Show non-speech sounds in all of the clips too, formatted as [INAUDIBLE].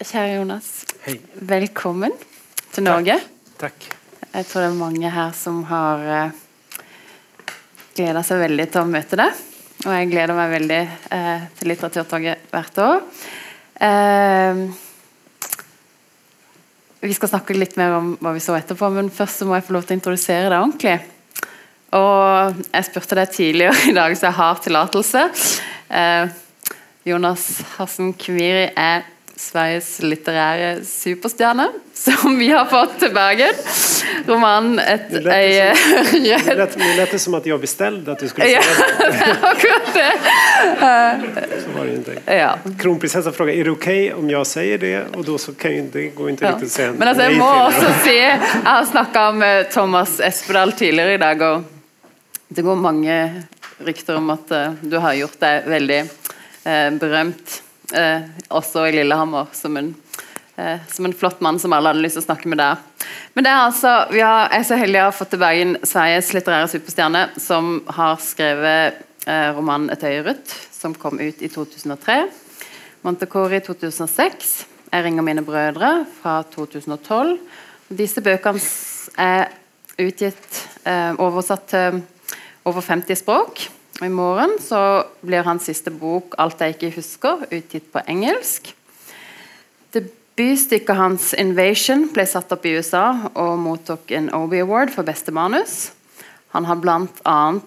Kära Jonas. Hej. Välkommen till Norge. Tack. Jag tror det är många här som har uh, gledet sig väldigt till att möta dig. Och jag gläder mig väldigt uh, till Litteraturtorget hvert år. Uh, vi ska snacka lite mer om vad vi så etterpå, men först så må jag få lov att introducera dig ordentligt. Och jag spurte dig tidigare idag, så jag har tillåtelse. Jonas Hassen Kviri är Sveriges litterära superstjärna som vi har fått tillbaka. Roman Ett Nu [LAUGHS] lät, det nu lät det som att jag beställde att du skulle säga ja, [LAUGHS] akkurat det. [LAUGHS] Så var det inte. Ja. Kronprinsessan frågar, är det okej okay om jag säger det? Och då så kan ju, det går inte Ja. riktigt att säga Men jag nej må det. också se, jag har snackat med Thomas Espedal tidigare idag och det går många rykten om att eh, du har gjort dig väldigt eh, berömt eh, också i Lillehammer som en, eh, som en flott man som alla hade lust att snakke med der. Men det er altså, vi har, jag så heldig å ha fått tillbaka Bergen Sveriges litterära superstjärna som har skrivit eh, romanen Ett rødt', som kom ut i 2003. Montecore 2006, Jeg ringer mine brødre fra 2012. Disse bøkene er utgitt, eh, oversatt til over 50 språk. I morgen så blir hans siste bok 'Alt jeg ikke husker' utgitt på engelsk. Debutstykket hans 'Invasion' ble satt opp i USA og mottok en Obie Award for beste manus. Han har bl.a.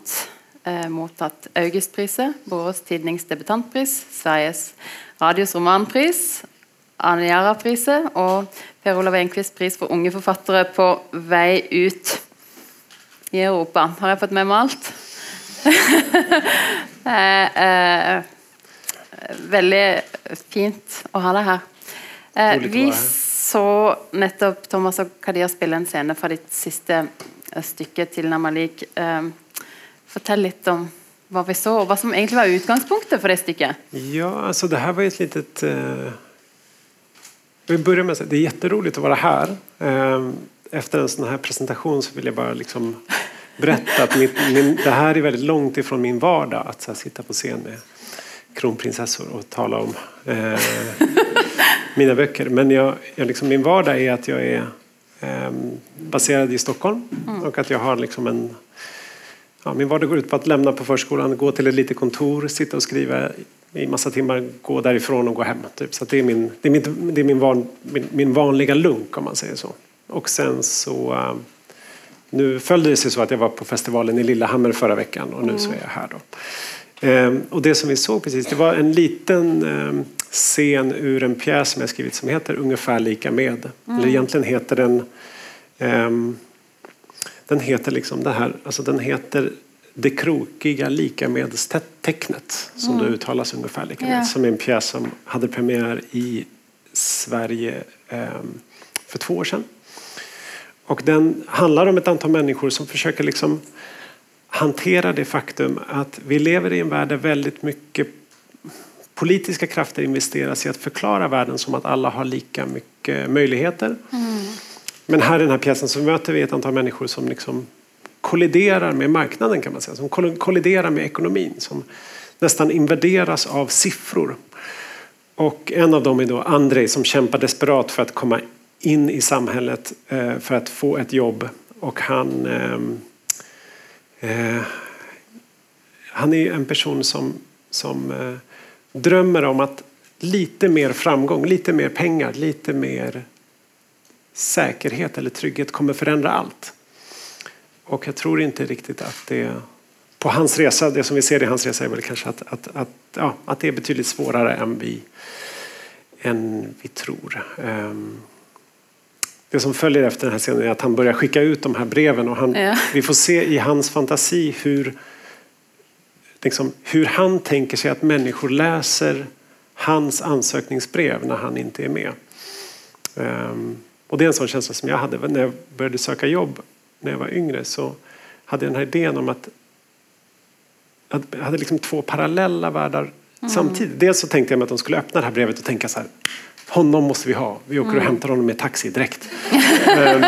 Eh, mottatt Augustpriset, Borås Tidnings debutantpris, Sveriges Radios romanpris, Aniara-priset og Per Olav Enquist pris for unge forfattere på vei ut i Europa. Har jeg fått med meg alt? [LAUGHS] eh, eh, veldig fint å ha deg her. Eh, vi så nettopp Thomas og Kadir spille en scene fra ditt siste stykke, 'Tilnærmet lik'. Eh, fortell litt om hva vi så, og hva som egentlig var utgangspunktet for det stykket. Ja, alltså det här var ett litet... Eh... Vi börjar med att säga, det är jätteroligt att vara här. Eh, Efter en sån här presentation så vill jag bara liksom berätta att mitt, min, det här är väldigt långt ifrån min vardag. Att här, sitta på scen med kronprinsessor och tala om eh, mina böcker. Men jag, jag liksom, min vardag är att jag är eh, baserad i Stockholm och att jag har liksom en Ja, min vardag går ut på att lämna på förskolan, gå till ett litet kontor, sitta och skriva i massa timmar, gå därifrån och gå hem. Typ. Så det är, min, det är, mitt, det är min, van, min, min vanliga lunk om man säger så. Och sen så... Nu följde det sig så att jag var på festivalen i Lillehammer förra veckan och nu så är jag här. Då. Eh, Och det som vi såg precis, det var en liten eh, scen ur en pjäs som jag skrivit som heter Ungefär lika med. Eller egentligen heter den ehm, den heter liksom det här, alltså den heter Det krokiga likamedelstecknet som det uttalas ungefär lika med. Ja. Som är en pjäs som hade premiär i Sverige ehm, för två år sedan. Och den handlar om ett antal människor som försöker liksom hantera det faktum att vi lever i en värld där väldigt mycket politiska krafter investeras i att förklara världen som att alla har lika mycket möjligheter. Men här i den här pjäsen så möter vi ett antal människor som liksom kolliderar med marknaden kan man säga. Som koll- kolliderar med ekonomin. Som nästan invaderas av siffror. Och en av dem är då Andrei som kämpar desperat för att komma in i samhället eh, för att få ett jobb. Och han, ehm, eh, han är en person som, som eh, drömmer om att lite mer framgång, lite mer pengar, lite mer säkerhet eller trygghet kommer förändra allt. Och jag tror inte riktigt att det på hans resa, det som vi ser i hans resa är väl kanske att, att, att, ja, att det är betydligt svårare än vi, än vi tror. Ehm, det som följer efter den här scenen är att han börjar skicka ut de här breven och han, Ja. vi får se i hans fantasi hur, liksom, hur han tänker sig att människor läser hans ansökningsbrev när han inte är med. Ehm, och det är en sån känsla som jag hade när jag började söka jobb när jag var yngre. Så hade jag den här idén om att att jag hade liksom två parallella världar samtidigt. Dels så tänkte jag mig att de skulle öppna det här brevet och tänka så här. Honom måste vi ha. Vi åker och hämtar honom med taxi direkt. [LAUGHS] Ehm,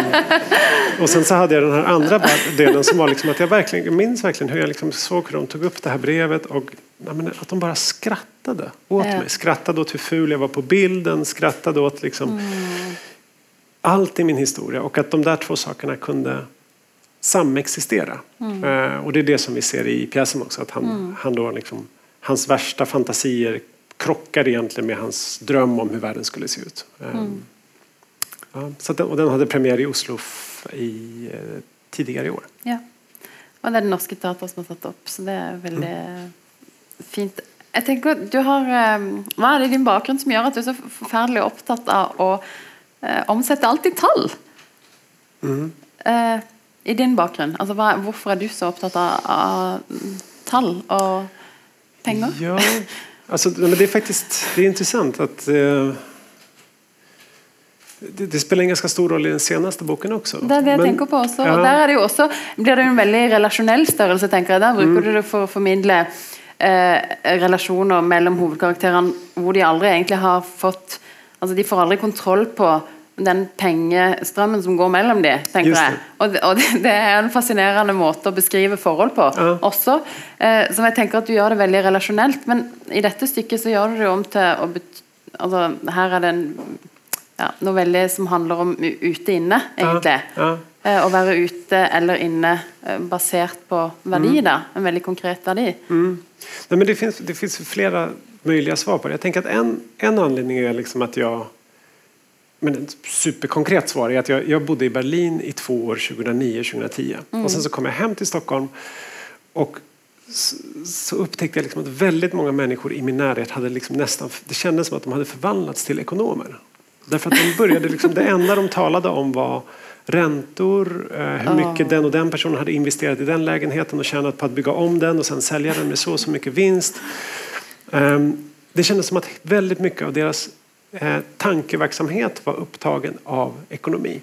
och sen så hade jag den här andra delen som var liksom att jag verkligen jag minns verkligen hur jag liksom såg hur de tog upp det här brevet och men att de bara skrattade åt mig. Skrattade åt hur ful jag var på bilden, skrattade åt liksom allt i min historia och att de där två sakerna kunde samexistera. Eh, och det är det som vi ser i pjäsen också, att han, han då liksom, hans värsta fantasier krockar egentligen med hans dröm om hur världen skulle se ut. Eh, ja, så att den, och den hade premiär i Oslo i, eh, tidigare i år. Ja. Og det er det norske teater som har satt opp, så det er veldig fint. Jeg tenker, du har, eh, Hva er det i din bakgrunn som gjør at du er så forferdelig opptatt av å eh, omsette alt i tall? Eh, I din bakgrunn. Altså, hva, hvorfor er du så opptatt av, av tall og penger? Ja, alltså, det är faktiskt det är intressant att eh, det, det spelar en ganska stor roll i den senaste boken också. Det er det jeg Men- tenker på også. Ja. Og der er det jo også, blir det en veldig relasjonell størrelse, tenker jeg. Der bruker Mm. du det for å formidle eh, relasjoner mellom hovedkarakterene hvor de aldri egentlig har fått Altså, de får aldri kontroll på den pengestrømmen som går mellom de, tenker jeg. Og, og det, det er en fascinerende måte å beskrive forhold på Ja. også. Eh, som jeg tenker at du gjør det veldig relasjonelt. Men i dette stykket så gjør du det jo om til å bet Altså, her er det en ja, noe veldig som handler om ute-inne, egentlig. Ja, Eh, Å være ute eller inne eh, basert på verdi, Mm. da. En veldig konkret verdi. Nej, men det, finns, det finns flera möjliga svar på det. Jag tänker att en, en anledning är liksom att jag... Men ett superkonkret svar är att jag, jag bodde i Berlin i två år, 2009-2010. Och sen så kom jag hem till Stockholm och så, så upptäckte jag liksom att väldigt många människor i min närhet hade liksom nästan... Det kändes som att de hade förvandlats till ekonomer. Därför att de började liksom, det enda de talade om var räntor, eh, hur mycket den och den personen hade investerat i den lägenheten och tjänat på att bygga om den och sen sälja den med så och så mycket vinst. Ehm, Det kändes som att väldigt mycket av deras eh, tankeverksamhet var upptagen av ekonomi.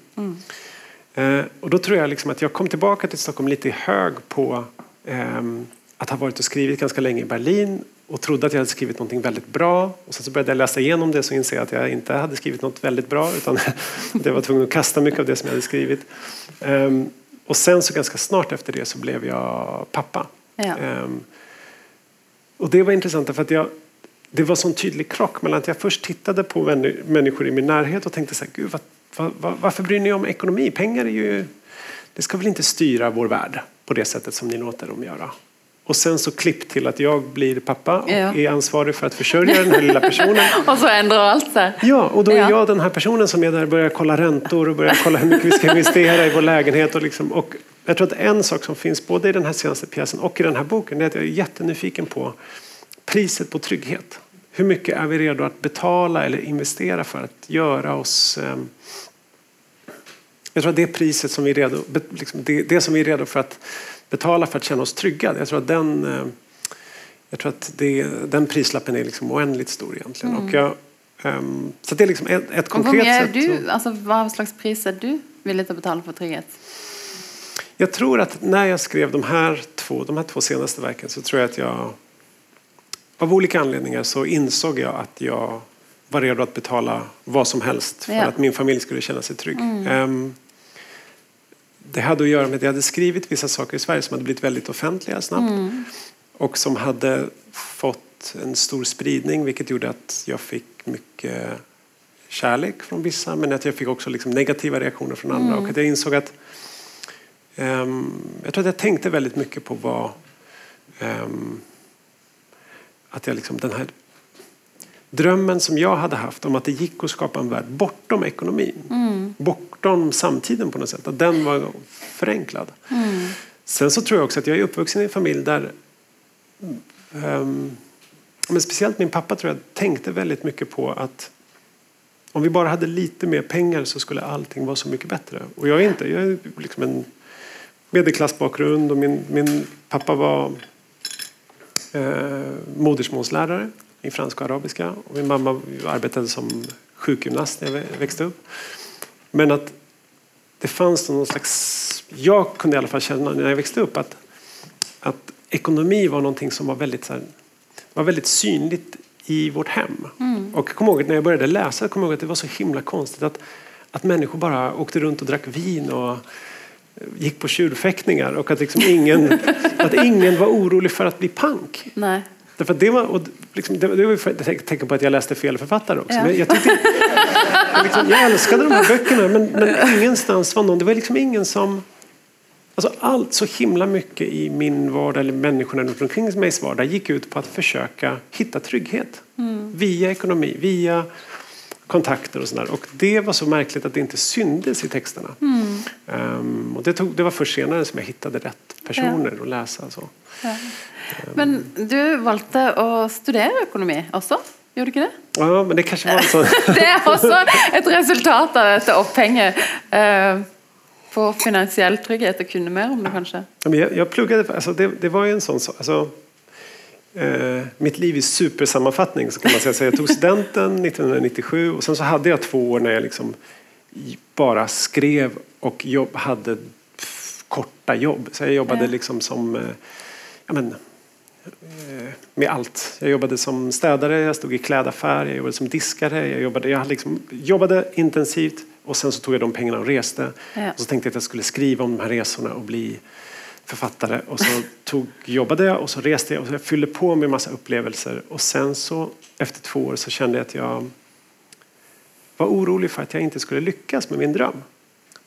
Eh, Och då tror jag liksom att jag kom tillbaka till Stockholm lite hög på ehm, att ha varit och skrivit ganska länge i Berlin och trodde att jag hade skrivit någonting väldigt bra. Och sen så började jag läsa igenom det så inser jag att jag inte hade skrivit något väldigt bra utan att [LAUGHS] jag var tvungen att kasta mycket av det som jag hade skrivit. Ehm, Och sen så ganska snart efter det så blev jag pappa. Ja. Ehm, och det var intressant för att jag, det var sån tydlig krock mellan att jag först tittade på män- människor i min närhet och tänkte så här, Gud, vad, vad, varför bryr ni om ekonomi? Pengar är ju, det ska väl inte styra vår värld på det sättet som ni låter dem göra. Och sen så klipp till att jag blir pappa och Ja. är ansvarig för att försörja den här lilla personen. [LAUGHS] Og så endrer alt seg. Ja, och då är Ja. jag den här personen som är där och börjar kolla räntor och börjar kolla hur mycket vi ska investera i vår lägenhet. Och, liksom, och jag tror att en sak som finns både i den här senaste pjäsen och i den här boken är att jag är jättenyfiken på priset på trygghet. Hur mycket är vi redo att betala eller investera för att göra oss ehm, jag tror att det priset som vi är redo, liksom det, som vi är redo för att betala för att känna oss trygga. Jag tror att den, eh, jag tror att det, den prislappen är liksom oändligt stor egentligen. Och jag, ehm, så det är liksom ett, ett konkret sätt. du, så- altså Hva slags pris er du villig til å betale for trygghet? Jag tror att när jag skrev de här två, de här två senaste verken så tror jag att jag av olika anledningar så insåg jag att jag var redo att betala vad som helst för Ja. att min familj skulle känna sig trygg. Ehm, det hade att göra med att jag hade skrivit vissa saker i Sverige som hade blivit väldigt offentliga snabbt och som hade fått en stor spridning vilket gjorde att jag fick mycket kärlek från vissa men att jag fick också liksom negativa reaktioner från andra och att jag insåg att ehm, jag tror att jag tänkte väldigt mycket på vad ehm, att jag liksom den här drömmen som jag hade haft om att det gick att skapa en värld bortom ekonomin, bortom samtiden på något sätt, att den var förenklad. Sen så tror jag också att jag är uppvuxen i en familj där ehm, men speciellt min pappa tror jag tänkte väldigt mycket på att om vi bara hade lite mer pengar så skulle allting vara så mycket bättre. Och jag är inte, jag är liksom en medelklassbakgrund och min, min pappa var eh, modersmålslärare i franska och arabiska och min mamma arbetade som sjukgymnast när jag växte upp. Men att det fanns någon slags, jag kunde i alla fall känna när jag växte upp att, att ekonomi var någonting som var väldigt, så här, var väldigt synligt i vårt hem. Och jag kommer ihåg när jag började läsa, jag kommer ihåg att det var så himla konstigt att, att människor bara åkte runt och drack vin och gick på tjurfäktningar och att, liksom ingen, [LAUGHS] att ingen var orolig för att bli pank. Nej. Därför det var, och liksom, det, det var för, jag tänker på att jag läste fel författare också. Ja. Men jag, tyckte, [LAUGHS] liksom, jag älskade de här böckerna men, men ingenstans var någon, det var liksom ingen som Alltså allt så himla mycket i min vardag eller människorna runt omkring mig vardag gick ut på att försöka hitta trygghet. Via ekonomi, via kontakter och sådär. Och det var så märkligt att det inte syndes i texterna. Ehm, och det, tog, det var först senare som jag hittade rätt personer att läsa. Så. Ja. Men du valgte att studera ekonomi också, gjorde du inte det? Ja, men det kanske var så. [LAUGHS] Det är också ett resultat av detta upphänget eh, på finansiell trygghet och kunna mer om det kanske. Ja, men jag, jag pluggade, alltså det, det var ju en sån sak. Alltså, eh, mitt liv i supersammanfattning så kan man säga. Så jag tog studenten 1997 och sen så hade jag två år när jag liksom bara skrev och jobb, hade korta jobb. Så jag jobbade Ja. liksom som eh, ja, men, eh, med allt. Jag jobbade som städare, jag stod i klädaffär, jag jobbade som diskare. Jag jobbade, jag liksom, jobbade intensivt och sen så tog jag de pengarna och reste. Ja. Och så tänkte jag att jag skulle skriva om de här resorna och bli författare. Och så tog, jobbade jag och så reste jag och så jag fyllde på med massa upplevelser. Och sen så efter två år så kände jag att jag var orolig för att jag inte skulle lyckas med min dröm.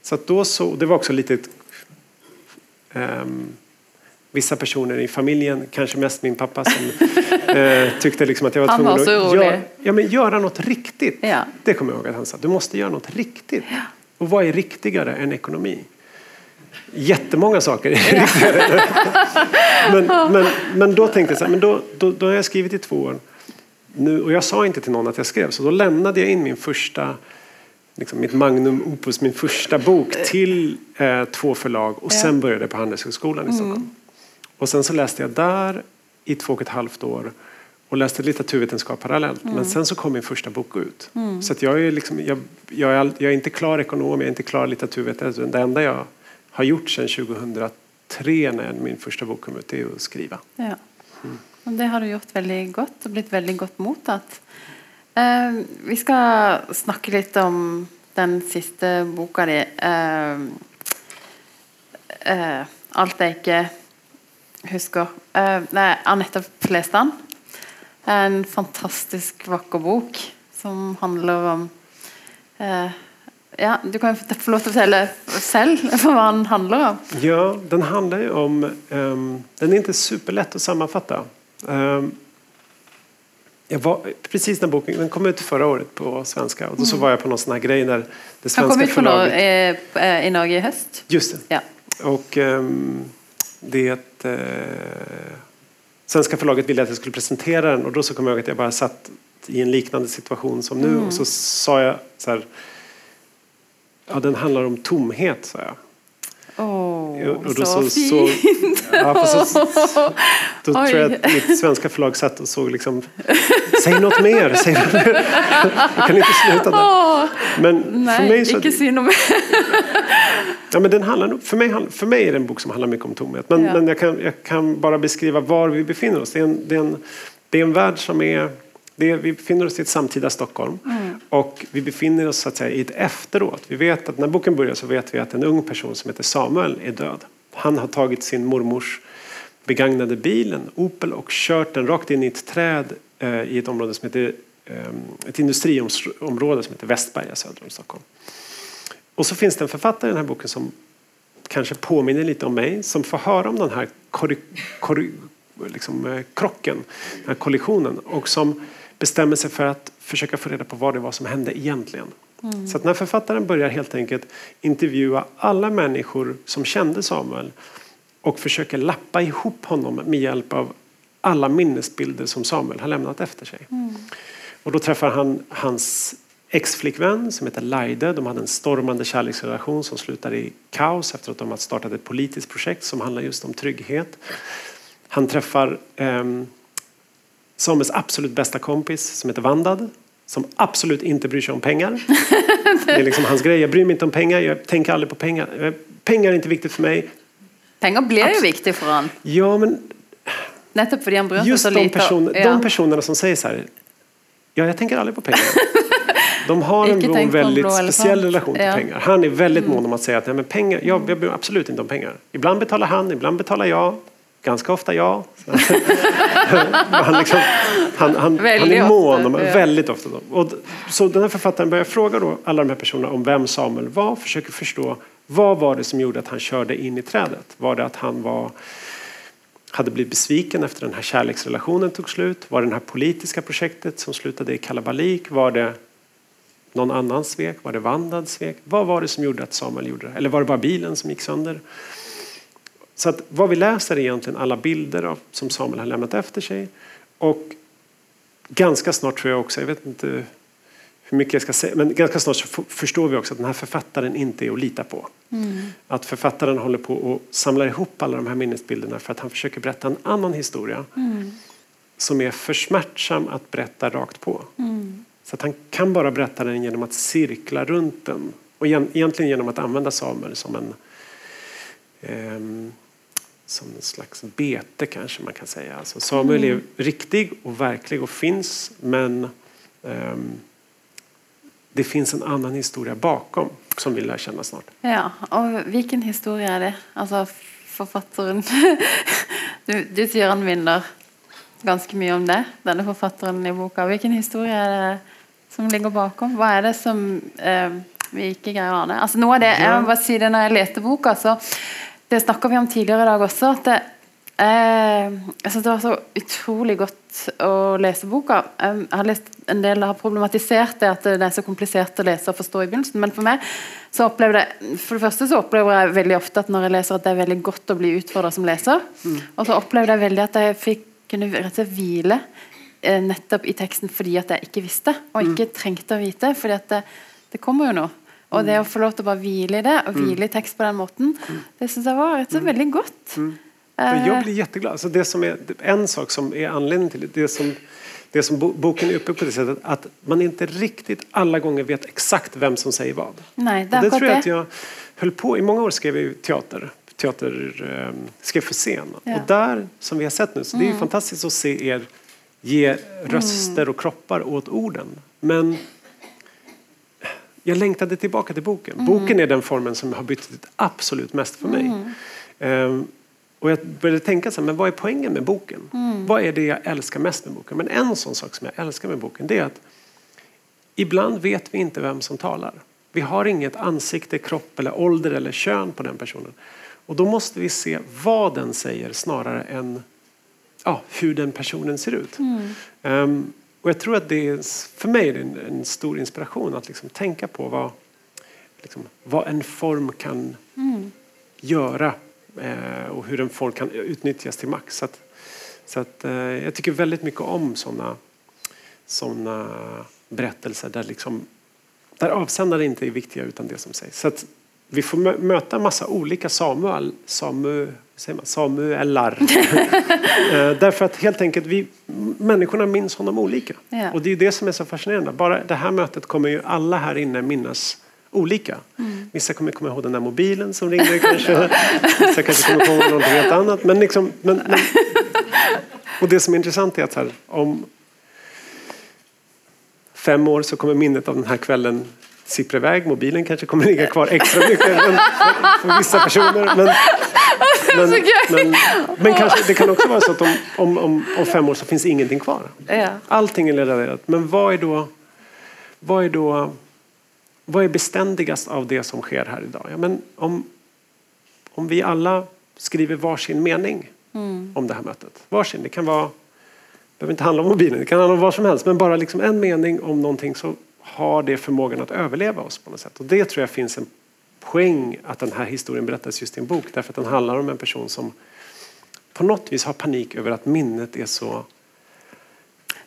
Så då så, det var också lite ehm, vissa personer i familjen, kanske mest min pappa som [LAUGHS] eh, tyckte liksom att jag var tvungen var att göra, ja, men göra något riktigt. Ja. Det kommer jag ihåg att han sa. Du måste göra något riktigt. Och vad är riktigare än ekonomi? Jättemånga saker men, [LAUGHS] men, men då tänkte jag så här, men då, då, då har jag skrivit i två år. Nu, och jag sa inte till någon att jag skrev, så då lämnade jag in min första liksom mitt magnum opus, min första bok till eh, två förlag och sen började jag på Handelshögskolan i Stockholm. Och sen så läste jag där i två och ett halvt år och läste litteraturvetenskap parallellt. Men sen så kom min första bok ut. Så att jag, är liksom, jag, jag, är jag är inte klar ekonom, jag är inte klar litteraturvetare. Det enda jag har gjort sedan 2003 när min första bok kom ut det är att skriva. Ja. Och det har du gjort väldigt gott och blivit väldigt gott mottatt. Eh, vi ska snakke litt om den siste boka di. Eh, eh, alt jeg ikke husker. Eh, er Anette Flesland. En fantastisk vakker bok som handler om eh, Ja, du kan jo få lov til å fortelle selv hva den handler om. Ja, den handlar ju om... ehm, den är inte superlätt att sammanfatta. Ehm, jag var, precis när boken den kom ut förra året på svenska och då så var jag på någon sån här grej där det Den svenska kom ut förlaget... eh, eh, i Norge i høst. Just det. Ja. Och ehm, det... Eh, svenska förlaget ville att jag skulle presentera den och då så kom jag ihåg att jag bara satt i en liknande situation som nu och så sa jag så här... Ja, den handlar om tomhet, sa jag. Åh, då så, så, fint! så, ja, så, då Oj. tror jag att mitt svenska förlag satt och såg liksom Säg något mer! Säg något mer. Jag kan inte sluta där. Åh, Men nej, för mig, så, ikke si noe mer. ja, men den handlar, för, mig, för mig är det en bok som handlar mycket om tomhet. Men, Ja. men jag, kan, jag kan bara beskriva var vi befinner oss. Det är en, det är en, det är en värld som är det vi befinner oss i ett samtida Stockholm Mm. och vi befinner oss så att säga, i ett efteråt. Vi vet att när boken börjar så vet vi att en ung person som heter Samuel är död. Han har tagit sin mormors begagnade bil, en Opel, och kört den rakt in i ett träd eh, i ett område som heter eh, ett industriområde som heter Västberga söder om Stockholm. Och så finns det en författare i den här boken som kanske påminner lite om mig som får höra om den här korri, korri, liksom, eh, krocken, den här kollisionen och som bestämmer sig för att försöka få reda på vad det var som hände egentligen. Så att när författaren börjar helt enkelt intervjua alla människor som kände Samuel och försöker lappa ihop honom med hjälp av alla minnesbilder som Samuel har lämnat efter sig. Och då träffar han hans ex-flickvän som heter Laide. De hade en stormande kärleksrelation som slutade i kaos efter att de hade startat ett politiskt projekt som handlar just om trygghet. Han träffar ehm, Samuels absolut bästa kompis som heter Vandad som absolut inte bryr sig om pengar. [LAUGHS] Det är liksom hans grej. Jag bryr mig inte om pengar. Jag tänker aldrig på pengar. Eh, Pengar är inte viktigt för mig. Penger blir jo viktig for han. Ja, men Nettopp fordi han bryr just så de, lite. person, ja. de personerna som säger så här. Ja, jag tänker aldrig på pengar. [LAUGHS] De har en väldigt blå speciell relation till Ja. pengar. Han är väldigt mån om att säga att nej, men pengar, jag, jag bryr mig absolut inte om pengar. Ibland betalar han, ibland betalar jag. Ganska ofta jag. [LAUGHS] han, liksom, han, han, han är mån om, ofta, ja. väldigt ofta. Och, d- så den här författaren börjar fråga då alla de här personerna om vem Samuel var, försöker förstå vad var det som gjorde att han körde in i trädet? Var det att han var hade blivit besviken efter den här kärleksrelationen tog slut? Var det det här politiska projektet som slutade i kalabalik? Var det någon annans svek? Var det Vandads svek? Vad var det som gjorde att Samuel gjorde det? Eller var det bara bilen som gick sönder? Så att vad vi läser är egentligen alla bilder av, som Samuel har lämnat efter sig. Och ganska snart tror jag också, jag vet inte hur mycket jag ska säga, men ganska snart så förstår vi också att den här författaren inte är att lita på. Att författaren håller på och samlar ihop alla de här minnesbilderna för att han försöker berätta en annan historia som är för smärtsam att berätta rakt på. Så att han kan bara berätta den genom att cirkla runt den och igen- egentligen genom att använda Samuel som en ehm, som en slags bete kanske man kan säga. Alltså Samuel är riktig och verklig och finns men ehm, det finns en annan historia bakom som vi lär känna snart. Ja, og hvilken historie er det? Altså, forfatteren [LAUGHS] du, du sier han minner ganske mye om det, denne forfatteren i boka. Hvilken historie er det som ligger bakom? Hva er det som eh, vi ikke greier å ane? Altså, noe av det, jeg må bare si det når jeg leste boka, så det snakka vi om tidligere i dag også, at det, eh, jeg synes det var så utrolig godt å lese boka. Jeg har lest en del har problematisert det at det er så komplisert å lese og forstå i begynnelsen, men for meg så opplever det For det første så opplever jeg veldig ofte at når jeg leser at det er veldig godt å bli utfordra som leser, og så opplevde jeg veldig at jeg fikk kunne rett og slett hvile eh, nettopp i teksten fordi at jeg ikke visste, og ikke trengte å vite, fordi at det, det kommer jo noe. Og det å få lov til å bare hvile i det, og hvile i tekst på den måten, det syns jeg var rett og slett veldig godt. Eh, jag blir jätteglad. Alltså det som är, en sak som är anledningen till det, det som, det som bo- boken är uppe på det sättet att man inte riktigt alla gånger vet exakt vem som säger vad. Nei, det det tror jag att jag höll på, i många år skrev jag teater, teater eh, skrev för scen. Ja. Och där, som vi har sett nu, så det är ju fantastiskt att se er ge röster och kroppar åt orden. Men jag längtade tillbaka till boken. Boken är den formen som har betytt absolut mest för mig. Ehm, och jag började tänka så här, men vad är poängen med boken? Vad är det jag älskar mest med boken? Men en sån sak som jag älskar med boken det är att ibland vet vi inte vem som talar. Vi har inget ansikte, kropp eller ålder eller kön på den personen. Och då måste vi se vad den säger snarare än ja, hur den personen ser ut. Ehm, och jag tror att det är, för mig är det en, en stor inspiration att liksom tänka på vad, liksom, vad en form kan göra eh, och hur en form kan utnyttjas till max. Så att, så att, eh, jag tycker väldigt mycket om sådana såna berättelser där, liksom, där avsändare inte är viktiga utan det som sägs. Så att vi får mö- möta massa olika Samuel, Samu, säger man, Samuelar. [LAUGHS] Eh, Därför att helt enkelt vi människorna minns honom olika. Ja. Och det är det som är så fascinerande. Bara det här mötet kommer ju alla här inne minnas olika. Vissa kommer komma ihåg den där mobilen som ringde kanske. Vissa kanske kommer ihåg något helt annat. Men liksom, men, men, och det som är intressant är att här, om fem år så kommer minnet av den här kvällen sippra iväg. Mobilen kanske kommer ligga kvar extra mycket än för, vissa personer. Men, [LAUGHS] men, men, men kanske, det kan också vara så att om, om, om, om fem år så finns ingenting kvar. Ja. Allting är levererat. Men vad är då, vad är då vad är beständigast av det som sker här idag? Ja, men om, om vi alla skriver varsin mening om det här mötet. Varsin. Det kan vara, det behöver inte handla om mobilen, det kan handla om vad som helst. Men bara liksom en mening om någonting så har det förmågan att överleva oss på något sätt. Och det tror jag finns en poäng att den här historien berättas just i en bok. Därför att den handlar om en person som på något vis har panik över att minnet är så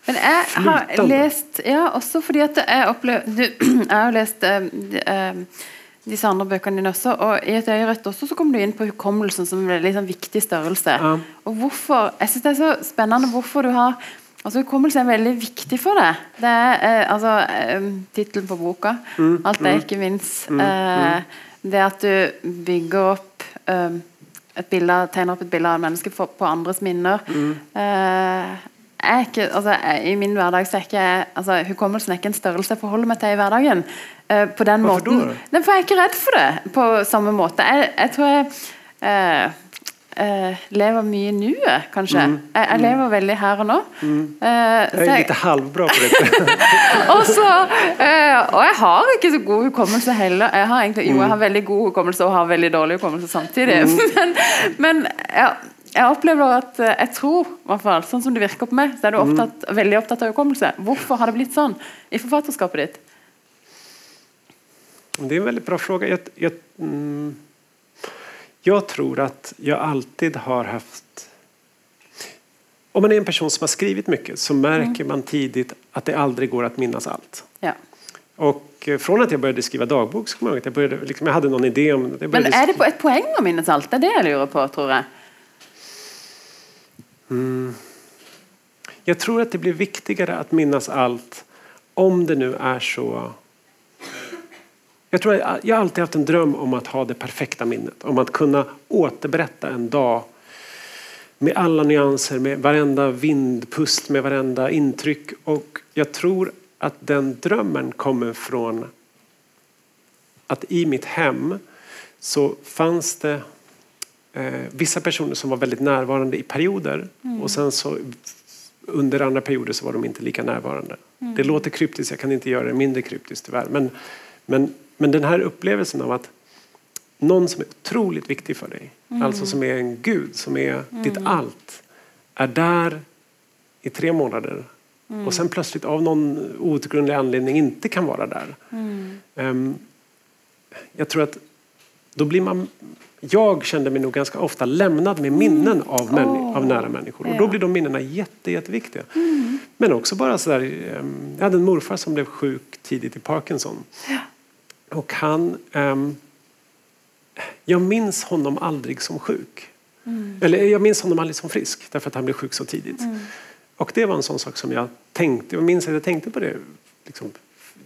Men jeg har lest Ja, også fordi at jeg opplever du, [CLEARS THROAT] Jeg har lest eh, eh, disse andre bøkene dine også, og i et øyerett også så kommer du inn på hukommelsen som en sånn, viktig størrelse. Ja. Og hvorfor Jeg syns det er så spennende hvorfor du har Altså Hukommelse er veldig viktig for deg. Det er eh, altså eh, tittelen på boka. Mm, Alt det jeg ikke minst. Eh, det at du bygger opp eh, et bilde, tegner opp et bilde av et menneske for, på andres minner. Mm. Eh, er ikke, altså, jeg- I min hverdag så er ikke altså, Hukommelsen er ikke en størrelse jeg forholder meg til i hverdagen. eh, på den Hvorfor måten. da? Nei, for jeg er ikke redd for det på samme måte. Jeg, jeg tror jeg eh, eh, lever mye i nuet, kanskje. Mm. Jeg, jeg lever veldig her og nå. Eh, Jag så är jeg- lite halvbra på det. [LAUGHS] og så eh, Og jeg har ikke så god hukommelse heller. Jeg har egentlig, jo, jeg har veldig god hukommelse og har veldig dårlig hukommelse samtidig. [LAUGHS] Men, men ja, jeg opplever at eh, Jeg tror, fall, sånn som det virker på meg, så er du opptatt, veldig opptatt av hukommelse. Hvorfor har det blitt sånn i forfatterskapet ditt? Det är en väldigt bra fråga. Jag, jag, mm, jag tror att jag alltid har haft... Om man är en person som har skrivit mycket så märker man tidigt att det aldrig går att minnas allt. Ja. Och eh, från att jag började skriva dagbok så jag att jag, började, liksom, jag hade någon idé om... Jag Men er det på et poeng å minnes alt? Det er det jeg lurer på, tror jeg. Jag tror att det blir viktigare att minnas allt om det nu är så... Jag tror jag har alltid haft en dröm om att ha det perfekta minnet. Om att kunna återberätta en dag med alla nyanser, med varenda vindpust, med varenda intryck. Och jag tror att den drömmen kommer från att i mitt hem så fanns det eh, vissa personer som var väldigt närvarande i perioder och sen så under andra perioder så var de inte lika närvarande. Det låter kryptiskt, jag kan inte göra det mindre kryptiskt tyvärr. Men, men, men den här upplevelsen av att någon som är otroligt viktig för dig, alltså som är en gud, som är ditt allt, är där i tre månader och sen plötsligt av någon outgrundlig anledning inte kan vara där. Ehm, jag tror att då blir man... Jag kände mig nog ganska ofta lämnad med minnen av, män, Åh, av nära människor. Och då ja. blir de minnena jätte, jätteviktiga. Men också bara sådär... ehm, Jag hade en morfar som blev sjuk tidigt i Parkinson. Och han... ehm, jag minns honom aldrig som sjuk. Eller jag minns honom aldrig som frisk därför att han blev sjuk så tidigt. Och det var en sån sak som jag tänkte, jag minns att jag tänkte på det. Liksom,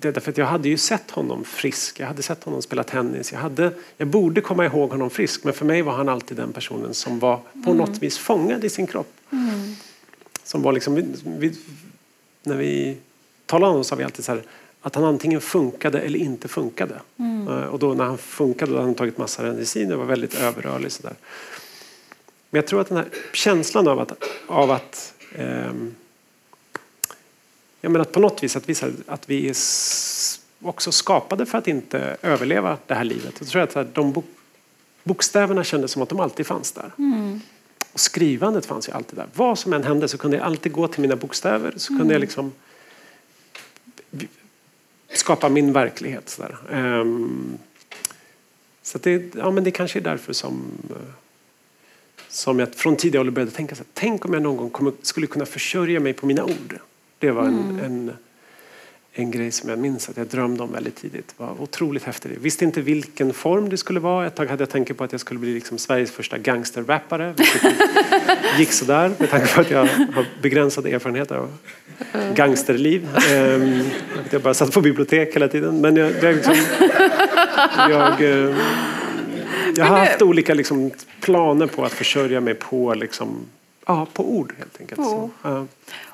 det därför att jag hade ju sett honom frisk, jag hade sett honom spela tennis. Jag, hade, jag borde komma ihåg honom frisk men för mig var han alltid den personen som var på något vis fångad i sin kropp. Som var liksom, vi, vi, när vi talade om honom sa vi alltid så här, att han antingen funkade eller inte funkade. Eh, Och då när han funkade då hade han tagit massa mediciner och var väldigt överrörlig. Så där. Men jag tror att den här känslan av att, av att ehm, jag menar att på något vis att, visa, att vi är också skapade för att inte överleva det här livet. Jag tror att de bok, bokstäverna kändes som att de alltid fanns där. Och skrivandet fanns ju alltid där. Vad som än hände så kunde jag alltid gå till mina bokstäver. Så kunde jag liksom skapa min verklighet. Så, där. Ehm, så det, ja, men det kanske är därför som, eh, som jag från tidig ålder började tänka så här, tänk om jag någon gång skulle kunna försörja mig på mina ord. Det var en, en, en grej som jag minns att jag drömde om väldigt tidigt. Det var otroligt häftigt. Jag visste inte vilken form det skulle vara. Ett tag hade jag tänkt på att jag skulle bli liksom Sveriges första gangsterrappare. gick sådär med tanke på att jag har begränsade erfarenheter av gangsterliv. Ehm, jag bara satt på bibliotek hela tiden. Men jag, jag, liksom, jag, eh, jag har haft olika liksom, planer på att försörja mig på, liksom, ja, på ord helt enkelt. Så, ja.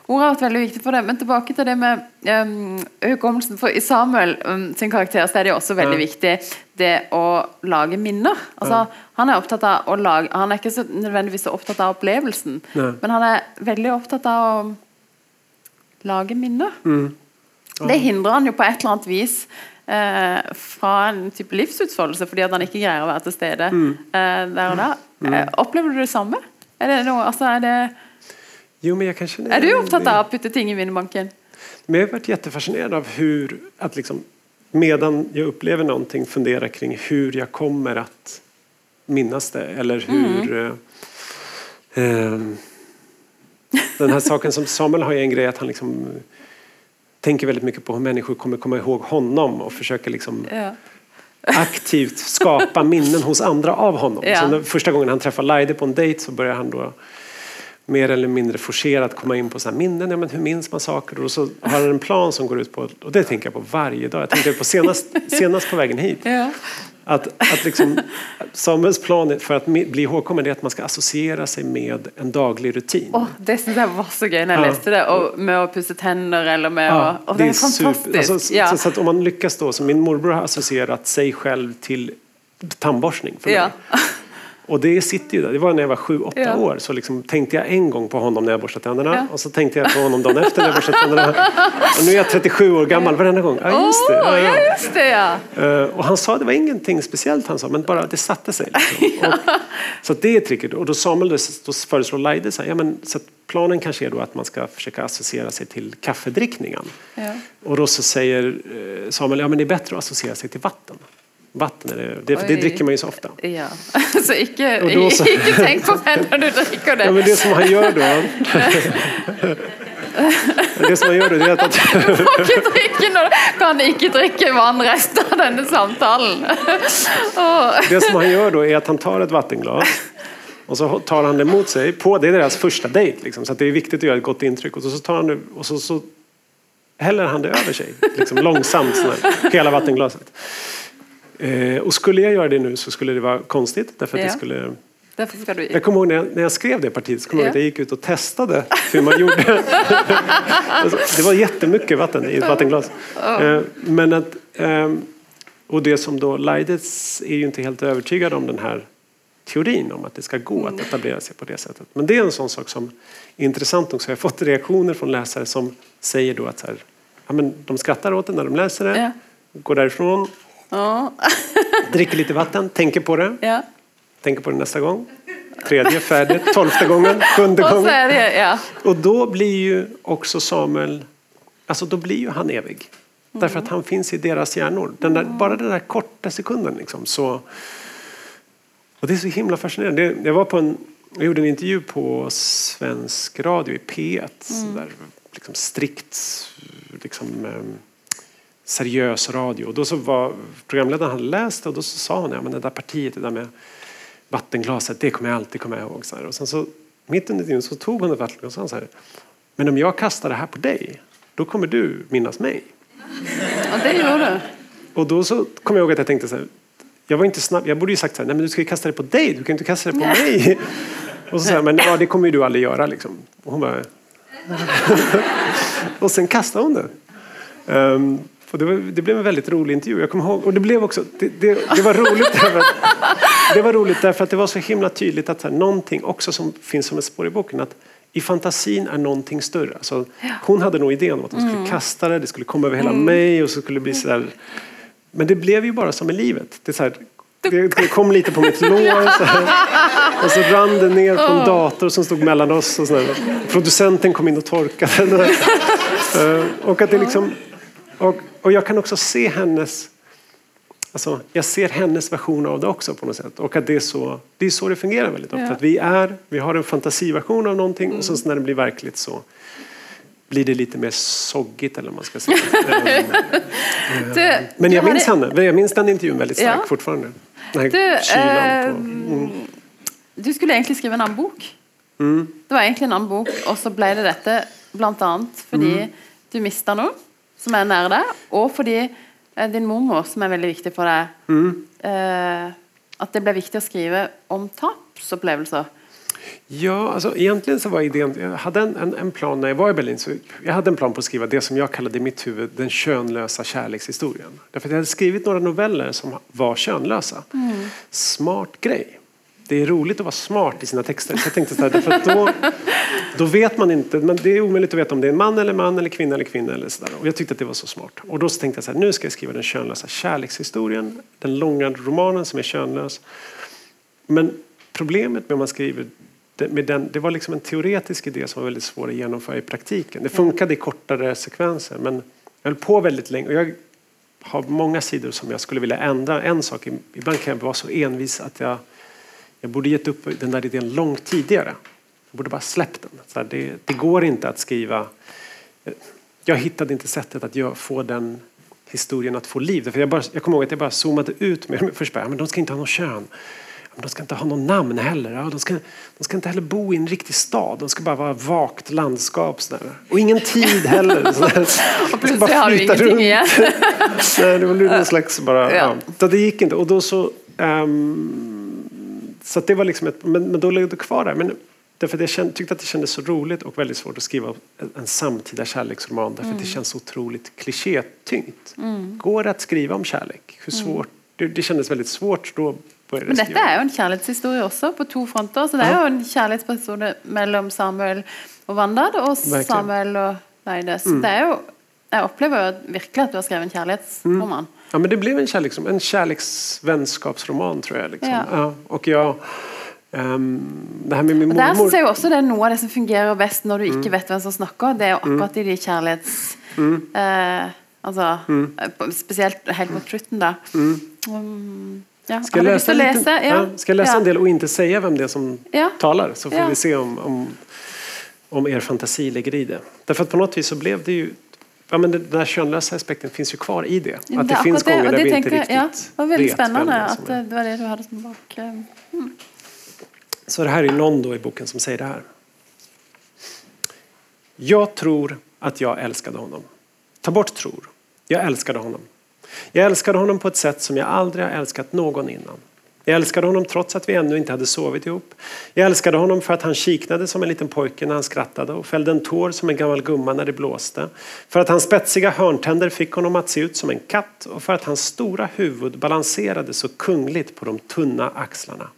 Ord har vært veldig viktig for det. Men tilbake til det med um, hukommelsen. For I Samuel um, sin karakter så er det jo også veldig Ja. viktig det å lage minner. Altså, Han er opptatt av å lage Han er ikke så nødvendigvis så opptatt av opplevelsen, Nei. men han er veldig opptatt av å lage minner. Mm. Det hindrer han jo på et eller annet vis eh, fra en type livsutfoldelse, fordi at han ikke greier å være til stede Mm. eh, der og da. Eh, opplever du det samme? Er, det noe, altså, er, det, Jo, men jag kanske, er du opptatt av å putte ting i minnebanken? Men jag har varit jättefascinerad av hur, att liksom, medan jag upplever någonting, fundera kring hur jag kommer att minnas det. Eller hur... Eh, ehm, den här saken som Samuel har ju en grej att han liksom eh, tänker väldigt mycket på hur människor kommer komma ihåg honom och försöker liksom Ja. aktivt skapa minnen hos andra av honom. Ja. Så första gången han träffar Laide på en dejt så börjar han då mer eller mindre forcerat komma in på så minnen. Ja, men hur minns man saker? Och så har han en plan som går ut på, och det tänker jag på varje dag. Jag tänkte på senast, [LAUGHS] senast på vägen hit. Ja. Att, att liksom, Samuels plan för att bli ihågkommen är att man ska associera sig med en daglig rutin. Oh, det jag var så gøy när jag ja. läste det. Och med att pussa tänder eller med ja, att... Oh, det, det, är, fantastiskt. Alltså, ja. så, så, att om man lyckas då, så min morbror har associerat sig själv till tandborstning för mig. Ja. [LAUGHS] Och det sitter ju där. Det var när jag var sju, åtta ja. år. Så liksom tänkte jag en gång på honom när jag borstade tänderna. Ja. Och så tänkte jag på honom dagen efter när jag borstade tänderna. Och nu är jag 37 år gammal varenda gång. Ja, just det. Ja, ja. Just det ja. Uh, och han sa, det var ingenting speciellt han sa, men bara det satte sig. Liksom. [LAUGHS] Och, så det är tricket. Och då Samuel då föreslår Laide så här, ja, men, så planen kanske är då att man ska försöka associera sig till kaffedrickningen. Och då så säger eh, Samuel, ja men det är bättre att associera sig till vatten vatten. Är det, det, det dricker man ju så ofta. Ja. [LAUGHS] Så icke, då, så... icke tänk på vem när du dricker det. Ja, men det som han gör då. det som han gör då det är att... [LAUGHS] kan ikke drikke vann resten av denne samtalen. [LAUGHS] det som han gör då är att han tar ett vattenglas och så tar han det mot sig. På, det är deras första dejt, liksom, så det är viktigt att göra ett gott intryck. Och så, tar han det, och så, så häller han det över sig, liksom, långsamt, sådär, hela vattenglaset. Eh, och skulle jag göra det nu så skulle det vara konstigt. Därför att ja. det skulle... Därför ska du... Jag kommer ihåg när jag, när jag skrev det partiet så kommer ja. jag att jag gick ut och testade hur man gjorde. [LAUGHS] Alltså, det var jättemycket vatten i ett vattenglas. Eh, men att, eh, och det som då Leides är ju inte helt övertygad om den här teorin om att det ska gå att mm. etablera sig på det sättet. Men det är en sån sak som är intressant också. Jag har fått reaktioner från läsare som säger då att så här, ja, men de skrattar åt det när de läser det, ja. går därifrån Ja. [LAUGHS] Dricker lite vatten, tänker på det. Ja. Tänker på det nästa gång. Tredje, färdigt, tolfte gången, sjunde gången. Det, ja. Och då blir ju också Samuel, alltså då blir ju han evig. Mm. Därför att han finns i deras hjärnor. Den där, mm. Bara den där korta sekunden liksom. Så, och det är så himla fascinerande. Jag var på en, jag gjorde en intervju på svensk radio i P1. Mm. Där, liksom strikt liksom, ehm, seriös radio. Och då så var programledaren hade läst det och då så sa hon ja, men det där partiet, det där med vattenglaset, det kommer jag alltid komma ihåg. Så här. Och sen så mitt under tiden så tog hon ett vattenglas och sa så här, men om jag kastar det här på dig, då kommer du minnas mig. Ja, det gör du. Och då så kom jag ihåg att jag tänkte så här, jag var inte snabb, jag borde ju sagt så här, nej men du ska ju kasta det på dig, du kan inte kasta det på mig. Och så sa jag, men ja, det kommer ju du aldrig göra liksom. Och hon bara, [LAUGHS] och sen kastade hon det. Um, och det, var, det, blev en väldigt rolig intervju. Jag kommer ihåg, och det blev också, det, det, det var roligt [LAUGHS] därför att, det var roligt därför att det var så himla tydligt att här, någonting också som finns som ett spår i boken att i fantasin är någonting större. Alltså, hon hade nog idén om att hon skulle mm. kasta det, det skulle komma över hela mm. mig och så skulle bli så där. Men det blev ju bara som i livet. Det, så här, det, kom lite på mitt lår så här, och så rann det ner på en dator som stod mellan oss. Och så där. Producenten kom in och torkade. [LAUGHS] Eh, och att det liksom och, och jag kan också se hennes Alltså, jag ser hennes version av det också på något sätt. Och att det är så det, är så det fungerar väldigt ofta. Ja. Att vi, är, vi har en fantasiversion av någonting mm. och sen när det blir verkligt så blir det lite mer soggigt eller man ska säga. [LAUGHS] du, Men jag minns hade... henne. Jag minns den intervjun väldigt starkt ja. fortfarande. du, äh, mm. du skulle egentligen skriva en annan bok. Mm. Det var egentligen en annan bok och så blev det detta bland annat för mm. du mistade något som är nära dig, och för eh, din mormor, som är väldigt viktig för dig. Mm. Eh, att det blev viktigt att skriva om tapsupplevelser. Ja, alltså egentligen så var idén, jag hade en, en, en, plan när jag var i Berlin, så jag hade en plan på att skriva det som jag kallade i mitt huvud den könlösa kärlekshistorien. Därför att jag hade skrivit några noveller som var könlösa. Mm. Smart grej det är roligt att vara smart i sina texter. Så jag tänkte så här, därför att då, då vet man inte, men det är omöjligt att veta om det är en man eller man eller kvinna eller kvinna eller sådär. Och jag tyckte att det var så smart. Och då så tänkte jag så här, nu ska jag skriva den könlösa kärlekshistorien, den långa romanen som är könlös. Men problemet med om man skriver med den, det var liksom en teoretisk idé som var väldigt svår att genomföra i praktiken. Det funkade i kortare sekvenser men jag höll på väldigt länge. Och jag har många sidor som jag skulle vilja ändra. En sak, ibland kan jag vara så envis att jag jag borde gett upp den där idén långt tidigare. Jag borde bara släppt den. Så det, det, går inte att skriva... Jag hittade inte sättet att få den historien att få liv. För jag, bara, jag kommer ihåg att jag bara zoomade ut med Först bara, men de ska inte ha något kön. de ska inte ha någon namn heller. De, ska, de ska inte heller bo i en riktig stad. De ska bara vara vagt landskap. Sådär. Och ingen tid heller. [LAUGHS] och plötsligt har du ingenting runt. igen. [LAUGHS] Nej, det var någon slags bara... Ja. ja. det gick inte. Och då så... Um, så det var liksom ett, men, men då låg det kvar där. Men, därför jag kände, tyckte att det kändes så roligt och väldigt svårt att skriva en, en samtida kärleksroman. Därför mm. det känns otroligt klichétyngt. Mm. Går det att skriva om kärlek? Hur mm. svårt? Det, det kändes väldigt svårt då men dette er jo en kjærlighetshistorie også, på to fronter. Så det er jo en kjærlighetsperson mellom Samuel og Wanda, og Samuel og Veide. Så mm. det er jo Jeg opplever jo virkelig at du har skrevet en kärleksroman. Mm. Ja, men det blev en, kärleks, en kärleksvänskapsroman tror jag. Liksom. Ja. ja. och jag um, det här med min mormor. Der syns jeg også det er noe av det som fungerer best når du ikke mm. vet hvem som snakker. Det er jo akkurat i de kjærlighets... Mm. Eh, altså, mm. Spesielt helt mot slutten, da. Um, Ja, ska, jag läsa lite, läsa? Ja. ska jag läsa ja. en del och inte säga vem det är som talar? Så får vi se om, om, om er fantasi lägger i det. Därför att på något vis så blev det ju Ja, men den där könlösa aspekten finns ju kvar i det. Att det, det finns gånger där vi inte riktigt ja, Det var väldigt spännande att det var det du hade som bak. Eh, mm. Så det här är någon då i boken som säger det här. Jag tror att jag älskade honom. Ta bort tror. Jag älskade honom. Jag älskade honom på ett sätt som jag aldrig har älskat någon innan. Jag älskade honom trots att vi ännu inte hade sovit ihop. Jag älskade honom för att han kiknade som en liten pojke när han skrattade och fällde en tår som en gammal gumma när det blåste. För att hans spetsiga hörntänder fick honom att se ut som en katt och för att hans stora huvud balanserade så kungligt på de tunna axlarna.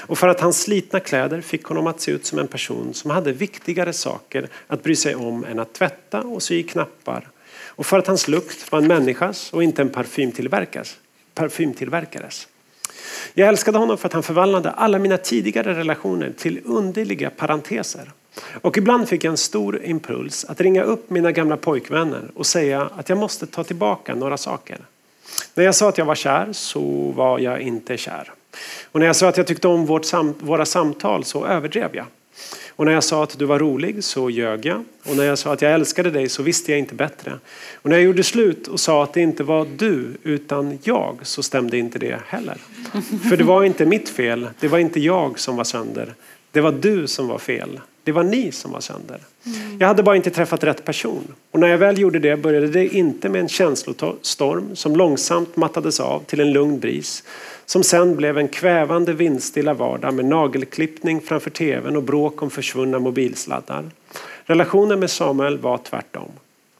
Och för att hans slitna kläder fick honom att se ut som en person som hade viktigare saker att bry sig om än att tvätta och sy knappar och för att hans lukt var en människas och inte en parfymtillverkares. parfymtillverkares. Jag älskade honom för att han förvandlade alla mina tidigare relationer till underliga parenteser. Och ibland fick jag en stor impuls att ringa upp mina gamla pojkvänner och säga att jag måste ta tillbaka några saker. När jag sa att jag var kär så var jag inte kär. Och när jag sa att jag tyckte om vårt sam våra samtal så överdrev jag. Och när jag sa att du var rolig så ljög jag. Och när jag sa att jag älskade dig så visste jag inte bättre. Och när jag gjorde slut och sa att det inte var du utan jag så stämde inte det heller. För det var inte mitt fel, det var inte jag som var sönder. Det var du som var fel. Det var ni som var sönder. Jag hade bara inte träffat rätt person. Och när jag väl gjorde det började det inte med en känslostorm som långsamt mattades av till en lugn bris som sen blev en kvävande vindstilla vardag med nagelklippning framför tvn och bråk om försvunna mobilsladdar. Relationen med Samuel var tvärtom.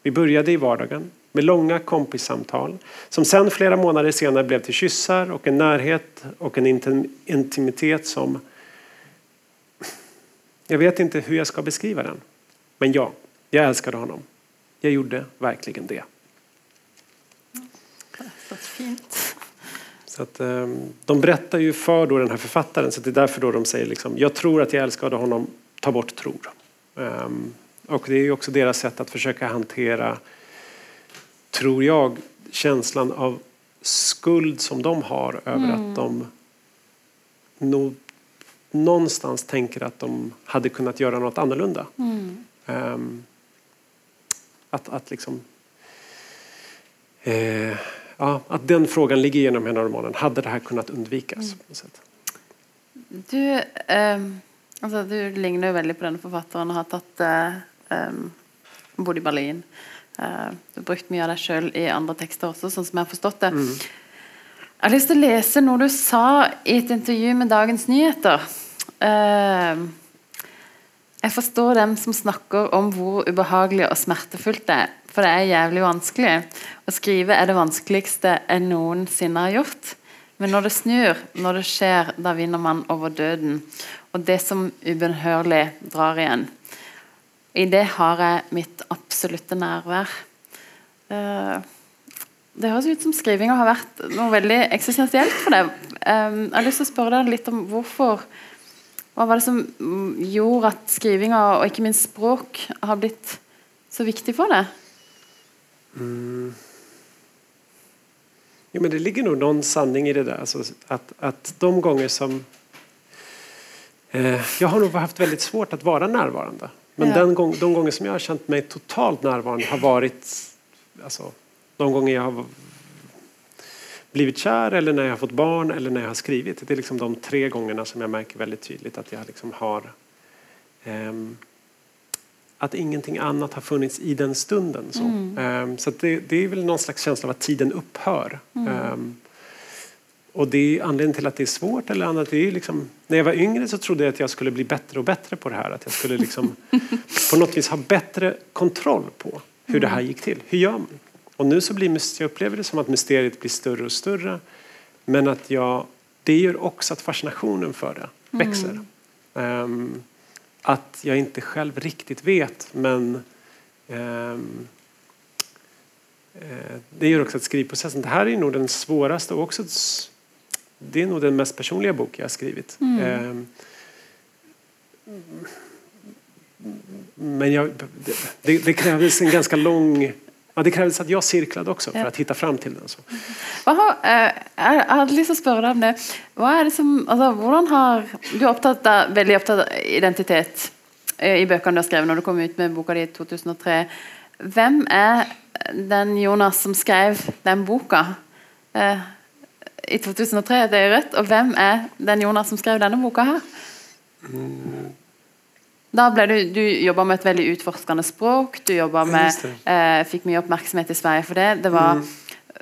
Vi började i vardagen med långa kompissamtal som sen flera månader senare blev till kyssar och en närhet och en intimitet som jag vet inte hur jag ska beskriva den. Men ja, jag älskade honom. Jag gjorde verkligen det. Så fint. Så att, ehm, de berättar ju för då den här författaren, så det är därför då de säger liksom, jag tror att jag älskade honom, ta bort tror. Um, och det är ju också deras sätt att försöka hantera, tror jag, känslan av skuld som de har över mm. att de nog någonstans tänker att de hade kunnat göra något annorlunda. Mm. Um, att, att liksom... Eh, ja, att den frågan ligger genom hela romanen. Hade det här kunnat undvikas? Mm. Du, eh, alltså, du ligner ju väldigt på den författaren och har tagit, eh, ehm, bott i Berlin. Eh, du har brukt mycket av dig själv i andra texter också, som jag har förstått det. Mm. Jag har lust att läsa något du sa i ett intervju med Dagens Nyheter. Uh, jeg forstår dem som snakker om hvor ubehagelig og smertefullt det er. For det er jævlig vanskelig. Å skrive er det vanskeligste jeg noensinne har gjort. Men når det snur, når det skjer, da vinner man over døden. Og det som ubønnhørlig drar igjen. I det har jeg mitt absolutte nærvær. Eh, det høres ut som skrivinga har vært noe veldig eksistensielt for deg. Eh, jeg har lyst til å spørre deg litt om hvorfor hva var det som gjorde att skrivinga och inte minst språk har blivit så viktigt för dig? Mm. Jo, men det ligger nog någon sanning i det där. Alltså att, att de gånger som... Eh, jag har nog haft väldigt svårt att vara närvarande. Men ja. den gång, de gånger som jag har känt mig totalt närvarande har varit alltså, de gånger jag har blivit kär eller när jag har fått barn eller när jag har skrivit. Det är liksom de tre gångerna som jag märker väldigt tydligt att jag liksom har ehm, att ingenting annat har funnits i den stunden. Så, Mm. Ehm, så det, det är väl någon slags känsla av att tiden upphör. Mm. Ehm, och det är anledningen till att det är svårt eller annat. Det är liksom, när jag var yngre så trodde jag att jag skulle bli bättre och bättre på det här. Att jag skulle liksom [LAUGHS] på något vis ha bättre kontroll på hur det här gick till. Hur gör man? Och nu så blir jag upplever det som att mysteriet blir större och större. Men att jag, det gör också att fascinationen för det växer. Ehm, att jag inte själv riktigt vet men ehm, eh, det gör också att skrivprocessen, det här är nog den svåraste och också det är nog den mest personliga bok jag har skrivit. Ehm, men jag, det, det, det krävdes en ganska lång Ja, det krävdes att jag cirklade också för att hitta fram till den. Så. Har, eh, jeg hadde lyst til å spørre deg om det. Hva er det som, altså, hvordan har, du er opptatt av, veldig opptatt av identitet eh, i bøkene du har skrevet når du kom ut med boka di i 2003. Hvem er den Jonas som skrev den boka eh, i 2003? Det er rett. Og hvem er den Jonas som skrev denne boka her? Da ble du, du jobba med et veldig utforskende språk. Du jobba med, eh, fikk mye oppmerksomhet i Sverige for det. Det var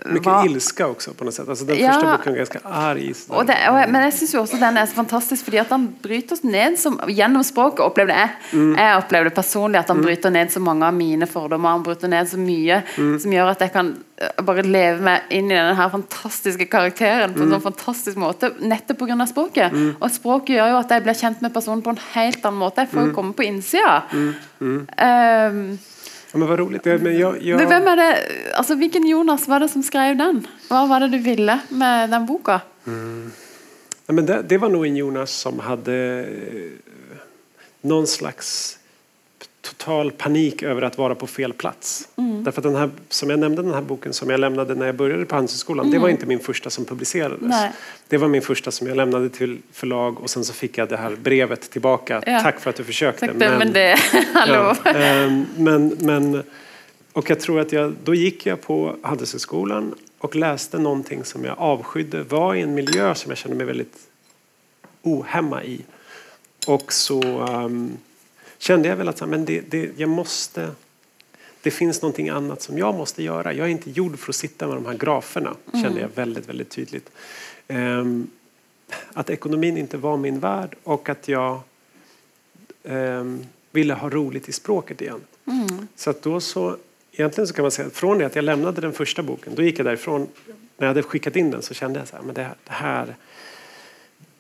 Mycket var- ilska också på något sätt. Alltså den Ja. första boken var ganska arg. Og det, jeg, men jeg syns også den er så fantastisk fordi at han bryter oss ned som, gjennom språket. opplevde Jeg Jeg opplevde personlig at han bryter ned så mange av mine fordommer. Han bryter ned så mye som gjør at jeg kan eh, bare leve meg inn i denne her fantastiske karakteren på en sånn fantastisk måte, nettopp pga. språket. Og språket gjør jo at jeg blir kjent med personen på en helt annen måte. Jeg får jo komme på innsida. Um, Ja, men vad roligt. Men jag, jag, men hvem er det, altså Hvilken Jonas var det som skrev den? Hva var det du ville med den boka? Ja, men det, det var nog en Jonas som hade eh, någon slags total panik över att vara på fel plats. Mm. Därför att den här, som jag nämnde, den här boken som jag lämnade när jag började på Handelshögskolan, det var inte min första som publicerades. Mm. Nej. Det var min första som jag lämnade till förlag och sen så fick jag det här brevet tillbaka. Ja. Tack för att du försökte. Tack, men, men det [LAUGHS] Hallå? Ja, ehm, men, men, och jag tror att jag, då gick jag på Handelshögskolan och läste någonting som jag avskydde, var i en miljö som jag kände mig väldigt ohemma i. Och så ehm, kände jag väl att så men det, det, jag måste, det finns någonting annat som jag måste göra. Jag är inte gjord för att sitta med de här graferna, kände jag väldigt, väldigt tydligt. Ehm, att ekonomin inte var min värld och att jag ehm, ville ha roligt i språket igen. Så att då så, egentligen så kan man säga att från det att jag lämnade den första boken, då gick jag därifrån, när jag hade skickat in den så kände jag så här, men det, det här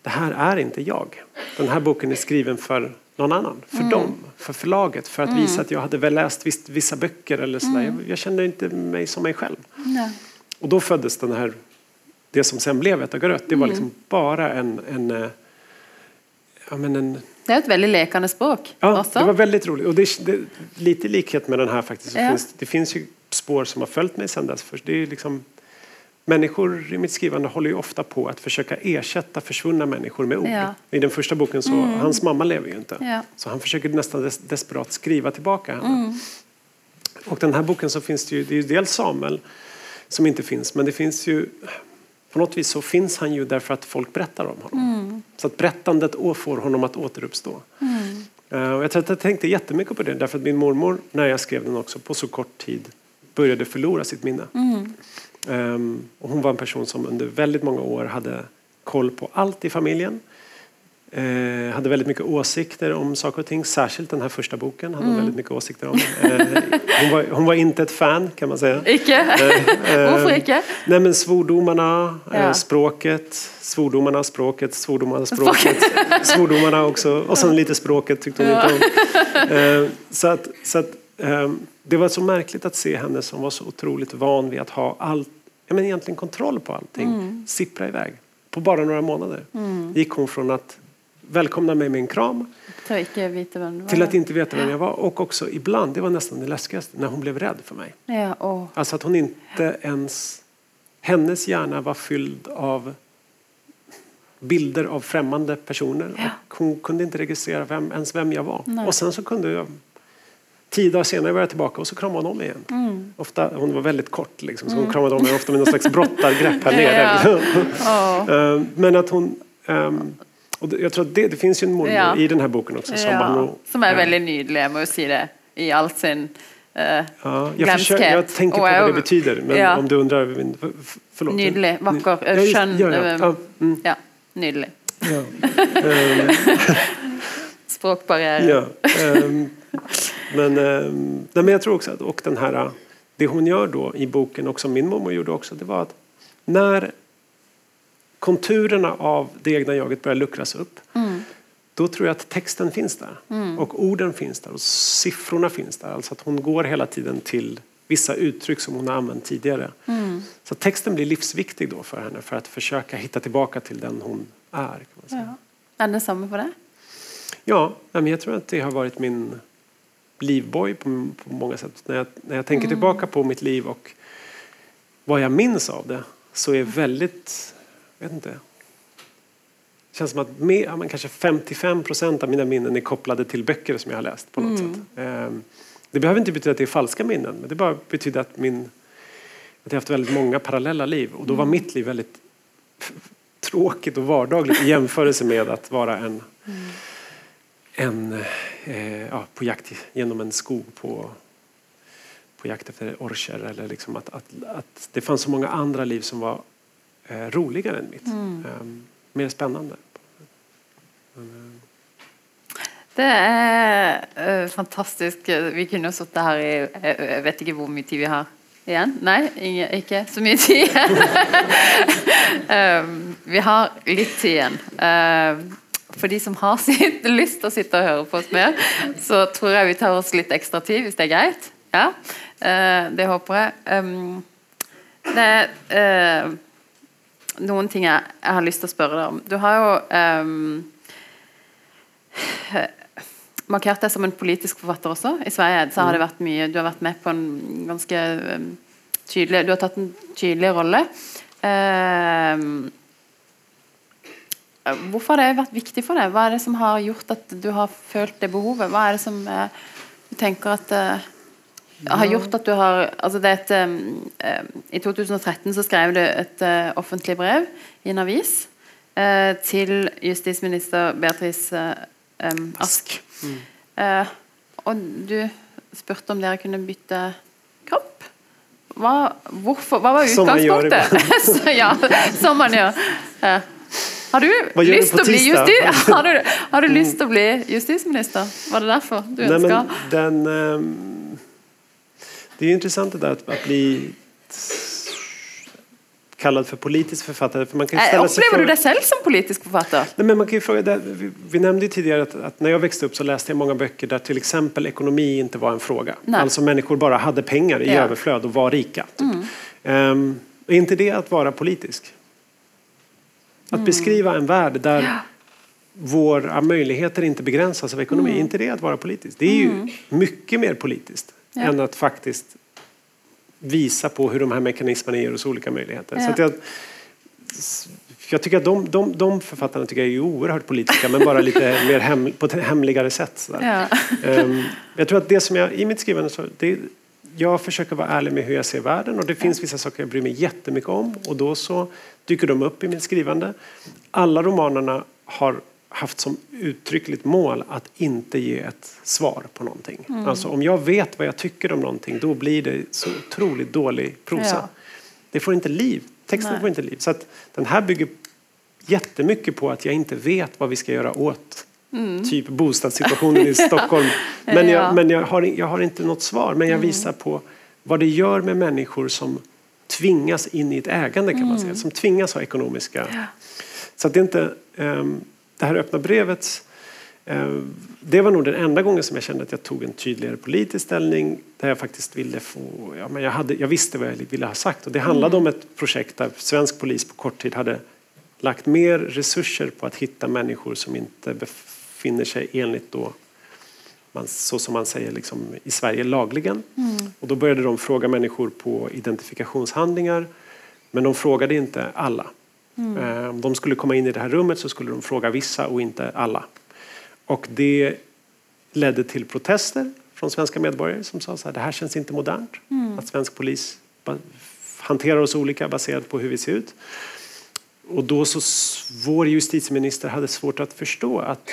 det här är inte jag. Den här boken är skriven för någon annan, för dem, för förlaget, för att visa att jag hade väl läst viss, vissa böcker eller sådär. Jag, jag kände inte mig som mig själv. Nej. Och då föddes den här, det som sen blev Ett Gröt, det var liksom bara en, en, eh, ja, men en Det er jo et veldig lekende språk Ja, også. det var väldigt roligt. Och det, det, lite likhet med den här faktiskt. Ja. finns, det finns ju spår som har följt mig sedan dess. För det är liksom, människor i mitt skrivande håller ju ofta på att försöka ersätta försvunna människor med ord. Ja. I den första boken så, hans mamma lever ju inte. Ja. Så han försöker nästan des, desperat skriva tillbaka henne. Och den här boken så finns det ju, det är ju dels Samuel som inte finns, men det finns ju på något vis så finns han ju därför att folk berättar om honom. Så att berättandet får honom att återuppstå. Eh, Och jag tror att jag tänkte jättemycket på det därför att min mormor, när jag skrev den också, på så kort tid började förlora sitt minne. Ehm, och hon var en person som under väldigt många år hade koll på allt i familjen. Eh, hade väldigt mycket åsikter om saker och ting, särskilt den här första boken hade hon väldigt mycket åsikter om. Eh, hon, var, hon var inte ett fan kan man säga. Ikke? Hvorfor [LAUGHS] ikke? Nej men svordomarna, Ja. eh, språket, svordomarna, språket, svordomarna, språket, svordomarna också och sen lite språket tyckte hon inte om. Eh, så att, så att, eh, det var så märkligt att se henne som var så otroligt van vid att ha allt, ja, men egentligen kontroll på allting, sippra iväg. På bara några månader gick hon från att välkomna mig med en kram till att inte veta vem jag var och också ibland, det var nästan det läskigaste, när hon blev rädd för mig. Ja, åh. Alltså att hon inte ens... Hennes hjärna var fylld av bilder av främmande personer. Och hon kunde inte registrera vem, ens vem jag var. Nej. Och sen så kunde jag Tio dagar senare var jag tillbaka och så kramade hon om igen. Mm. Ofta, hon var väldigt kort, liksom, så hon kramade om mig ofta med någon slags [LAUGHS] brottargrepp här nere. Ja. [LAUGHS] Men att hon... Um, och jag tror att det, det finns ju en mormor ja. i den här boken också. Som, ja. Har, som är väldigt nydlig, jag måste säga det, i all sin uh, ja, jag, försöker, jag tänker på vad det betyder, men ja. om du undrar... Förlåt. Nydlig, vacker, ja, skön. Ja, ja. ja. Mm. ja nydlig. Ja. [LAUGHS] Ehm. Språkbarriär. Ja. Um, men, nej, men jag tror också att och den här, det hon gör då i boken, och som min mormor gjorde också, det var att när konturerna av det egna jaget börjar luckras upp mm. då tror jag att texten finns där. Mm. Och orden finns där och siffrorna finns där. Alltså att hon går hela tiden till vissa uttryck som hon har använt tidigare. Mm. Så texten blir livsviktig då för henne för att försöka hitta tillbaka till den hon är. Kan man säga. Ja. Är det samma för det? Ja, men jag tror att det har varit min livboj på, på många sätt. När jag, när jag tänker mm. tillbaka på mitt liv och vad jag minns av det så är väldigt, jag vet inte, det känns som att mer, ja, kanske 55 procent av mina minnen är kopplade till böcker som jag har läst på något mm. sätt. Um, det behöver inte betyda att det är falska minnen, men det bara betyder att, min, att jag haft väldigt många parallella liv. Och då var mm. mitt liv väldigt tråkigt och vardagligt i jämförelse med att vara en, mm. En eh, ja, på jakt genom en skog på, på jakt efter orcher. Eller liksom att, att, att det fanns så många andra liv som var eh, roligare än mitt. Mm. Eh, mer spännande. Men, det er uh, fantastisk. Vi kunne jo sittet her i Jeg vet ikke hvor mye tid vi har igjen. Nei, ingen, ikke så mye tid um, vi har litt tid igjen. Uh, for de som har [LAUGHS] sitt, lyst til å sitte og høre på oss mer, så tror jeg vi tar oss litt ekstra tid, hvis det er greit. Ja, uh, Det håper jeg. Um, det er noen ting jeg, har lyst til å spørre deg om. Du har jo um, markert deg som en politisk forfatter også. I Sverige så har det mm. vært mye Du har vært med på en ganske um, tydelig Du har tatt en tydelig rolle. Uh, hvorfor har det vært viktig for deg? Hva er det som har gjort at du har følt det behovet? Hva er det som uh, du tenker at uh, har gjort at du har altså det et, um, I 2013 så skrev du et uh, offentlig brev i en avis uh, til justisminister Beatrice Ask. Mm. Og du spurte om dere kunne bytte kropp. Hva, hvorfor, hva var utgangspunktet? [LAUGHS] Som man gjør. ja, som man gjør. Har du, lyst å bli justis [LAUGHS] har du, har du lyst til å bli justisminister? Var det derfor du ønska? Den, um, det är intressant det där att, att bli kallad för politisk författare. För man kan ställa äh, Upplever du dig själv som politisk författare? Nej, men man kan fråga, där, vi, vi, nämnde tidigare att, att, när jag växte upp så läste jag många böcker där till exempel ekonomi inte var en fråga. Nej. Alltså människor bara hade pengar i ja. överflöd och var rika. Typ. Mm. Um, är inte det att vara politisk? Att mm. beskriva en värld där ja. våra möjligheter inte begränsas av ekonomi, mm. inte det att vara politisk? Det är ju mm. mycket mer politiskt ja. än att faktiskt visa på hur de här mekanismerna ger oss olika möjligheter. Ja. Så jag, jag tycker att de, de, de författarna tycker jag är oerhört politiska men bara lite [LAUGHS] mer hem, på ett hemligare sätt. Ja. Um, jag tror att det som jag i mitt skrivande så, det, jag försöker vara ärlig med hur jag ser världen och det finns vissa saker jag bryr mig jättemycket om och då så dyker de upp i mitt skrivande. Alla romanerna har haft som uttryckligt mål att inte ge ett svar på någonting. Mm. Alltså om jag vet vad jag tycker om någonting då blir det så otroligt dålig prosa. Ja. Det får inte liv. Texten Nej. får inte liv. Så att den här bygger jättemycket på att jag inte vet vad vi ska göra åt mm. typ bostadssituationen i [LAUGHS] Stockholm. Men, jag, men jag, har, jag har inte något svar. Men jag mm. visar på vad det gör med människor som tvingas in i ett ägande kan man säga. Mm. Som tvingas ha ekonomiska... Ja. Så att det inte... Um, det här öppna brevet eh, det var nog den enda gången som jag kände att jag tog en tydligare politisk ställning där jag faktiskt ville få, ja, men jag, hade, jag visste vad jag ville ha sagt och det handlade mm. om ett projekt där svensk polis på kort tid hade lagt mer resurser på att hitta människor som inte befinner sig enligt då man, så som man säger liksom, i Sverige lagligen. Mm. Och då började de fråga människor på identifikationshandlingar men de frågade inte alla. Mm. Eh, om de skulle komma in i det här rummet så skulle de fråga vissa och inte alla. Och det ledde till protester från svenska medborgare som sa så här, det här känns inte modernt. Att svensk polis hanterar oss olika baserat på hur vi ser ut. Och då så vår justitieminister hade svårt att förstå att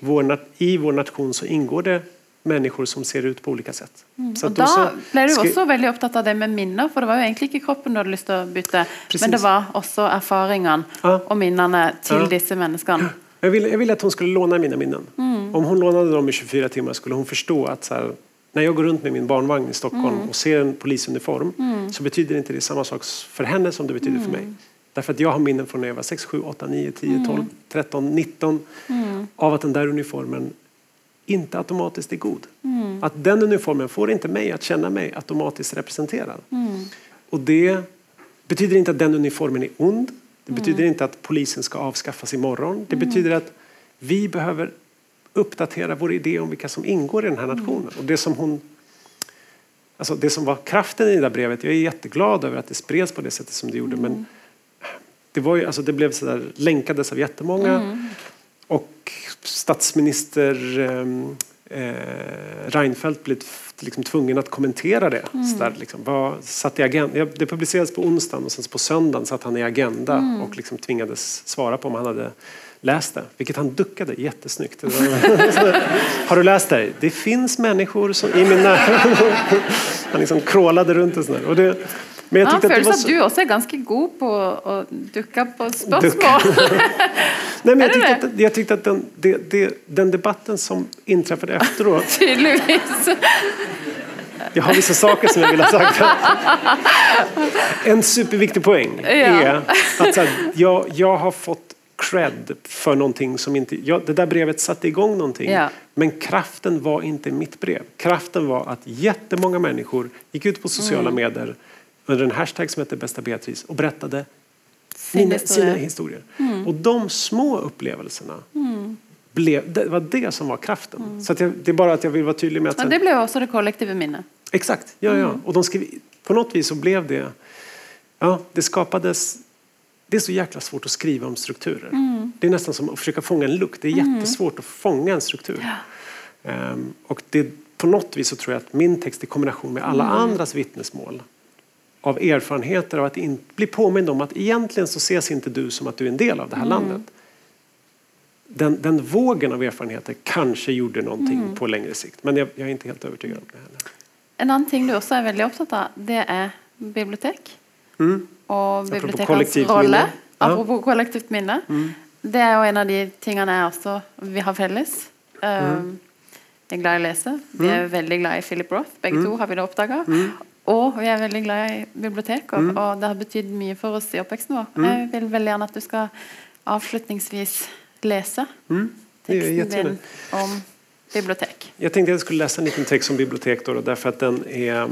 vår, i vår nation så ingår det människor som ser ut på olika sätt. Mm. Så och da ble du også veldig opptatt av det med minner, for det var jo egentlig ikke kroppen du hadde lyst til å bytte, Precis. men det var også erfaringene ja. og minnene til ja. disse menneskene. Jag ville, jag ville att hon skulle låna mina minnen. Mm. Om hon lånade dem i 24 timmar skulle hon förstå att så här, när jag går runt med min barnvagn i Stockholm mm. och ser en polisuniform mm. så betyder inte det samma sak för henne som det betyder för mig. Därför att jag har minnen från när jag var 6, 7, 8, 9, 10, 12, 13, 19 av att den där uniformen inte automatiskt är god. Mm. Att den uniformen får inte mig att känna mig automatiskt representerad. Mm. Och det betyder inte att den uniformen är ond. Det betyder mm. inte att polisen ska avskaffas imorgon. Det mm. betyder att vi behöver uppdatera vår idé om vilka som ingår i den här mm. nationen. Och det som hon Alltså det som var kraften i det där brevet, jag är jätteglad över att det spreds på det sättet som det gjorde men mm. Det, var ju, alltså det blev så där, länkades av jättemånga. Mm. Och statsminister ehm, eh, Reinfeldt blev liksom tvungen att kommentera det. Mm. Så där, liksom, vad satt i agenda? Det publicerades på onsdagen och sen på söndagen satt han i Agenda mm. och liksom tvingades svara på om han hade läst det. Vilket han duckade jättesnyggt. [LAUGHS] Har du läst det? Det finns människor som i min närhet. [LAUGHS] han liksom krålade runt och sådär. Och det, men jag tyckte ja, att, det var så... att du också är ganska god på att ducka på spörsmål. [LAUGHS] Nej, men jag, tyckte att, jag tyckte att den, det, det, den debatten som inträffade efteråt... [LAUGHS] Tydligtvis. Jag har vissa saker som jag vill ha sagt. En superviktig poäng är att här, jag, jag har fått cred för någonting som inte... Ja, det där brevet satte igång någonting. Ja. Men kraften var inte mitt brev. Kraften var att jättemånga människor gick ut på sociala mm. medier under en hashtag som hette Bästa Beatrice och berättade Sin mina, historia. sina historier. Mm. Och de små upplevelserna mm. blev, det var det som var kraften. Mm. Så jag, det är bara att jag vill vara tydlig med att... Men det blev också det kollektiva minnet. Exakt, ja, ja. Mm. Och de skrev, på något vis så blev det, ja, det skapades det är så jäkla svårt att skriva om strukturer. Mm. Det är nästan som att försöka fånga en lukt. Det är mm. jättesvårt att fånga en struktur. Ja. Um, och det, på något vis så tror jag att min text i kombination med alla mm. andras vittnesmål av erfarenheter av att in, bli påmind om att egentligen så ses inte du som att du är en del av det här mm. landet. Den, den vågen av erfarenheter kanske gjorde någonting mm. på längre sikt men jag, jag, är inte helt övertygad om det heller. En annan ting du också är väldigt uppsatt av det är bibliotek. Mm. Och bibliotekens roll. Apropå ja. kollektivt minne. Mm. Det är en av de tingene också vi har felles. Mm. Um, jag är glad i att läsa. Vi är mm. väldigt glada i Philip Roth. Bägge mm. två har vi det uppdagat. Mm. Og vi er veldig glad i biblioteker, mm. og det har betydd mye for oss i oppveksten vår. Mm. Jeg vil veldig gjerne at du skal avslutningsvis lese mm. texten din om bibliotek. Jag tänkte att jag skulle läsa en liten text om bibliotek då, därför att den är...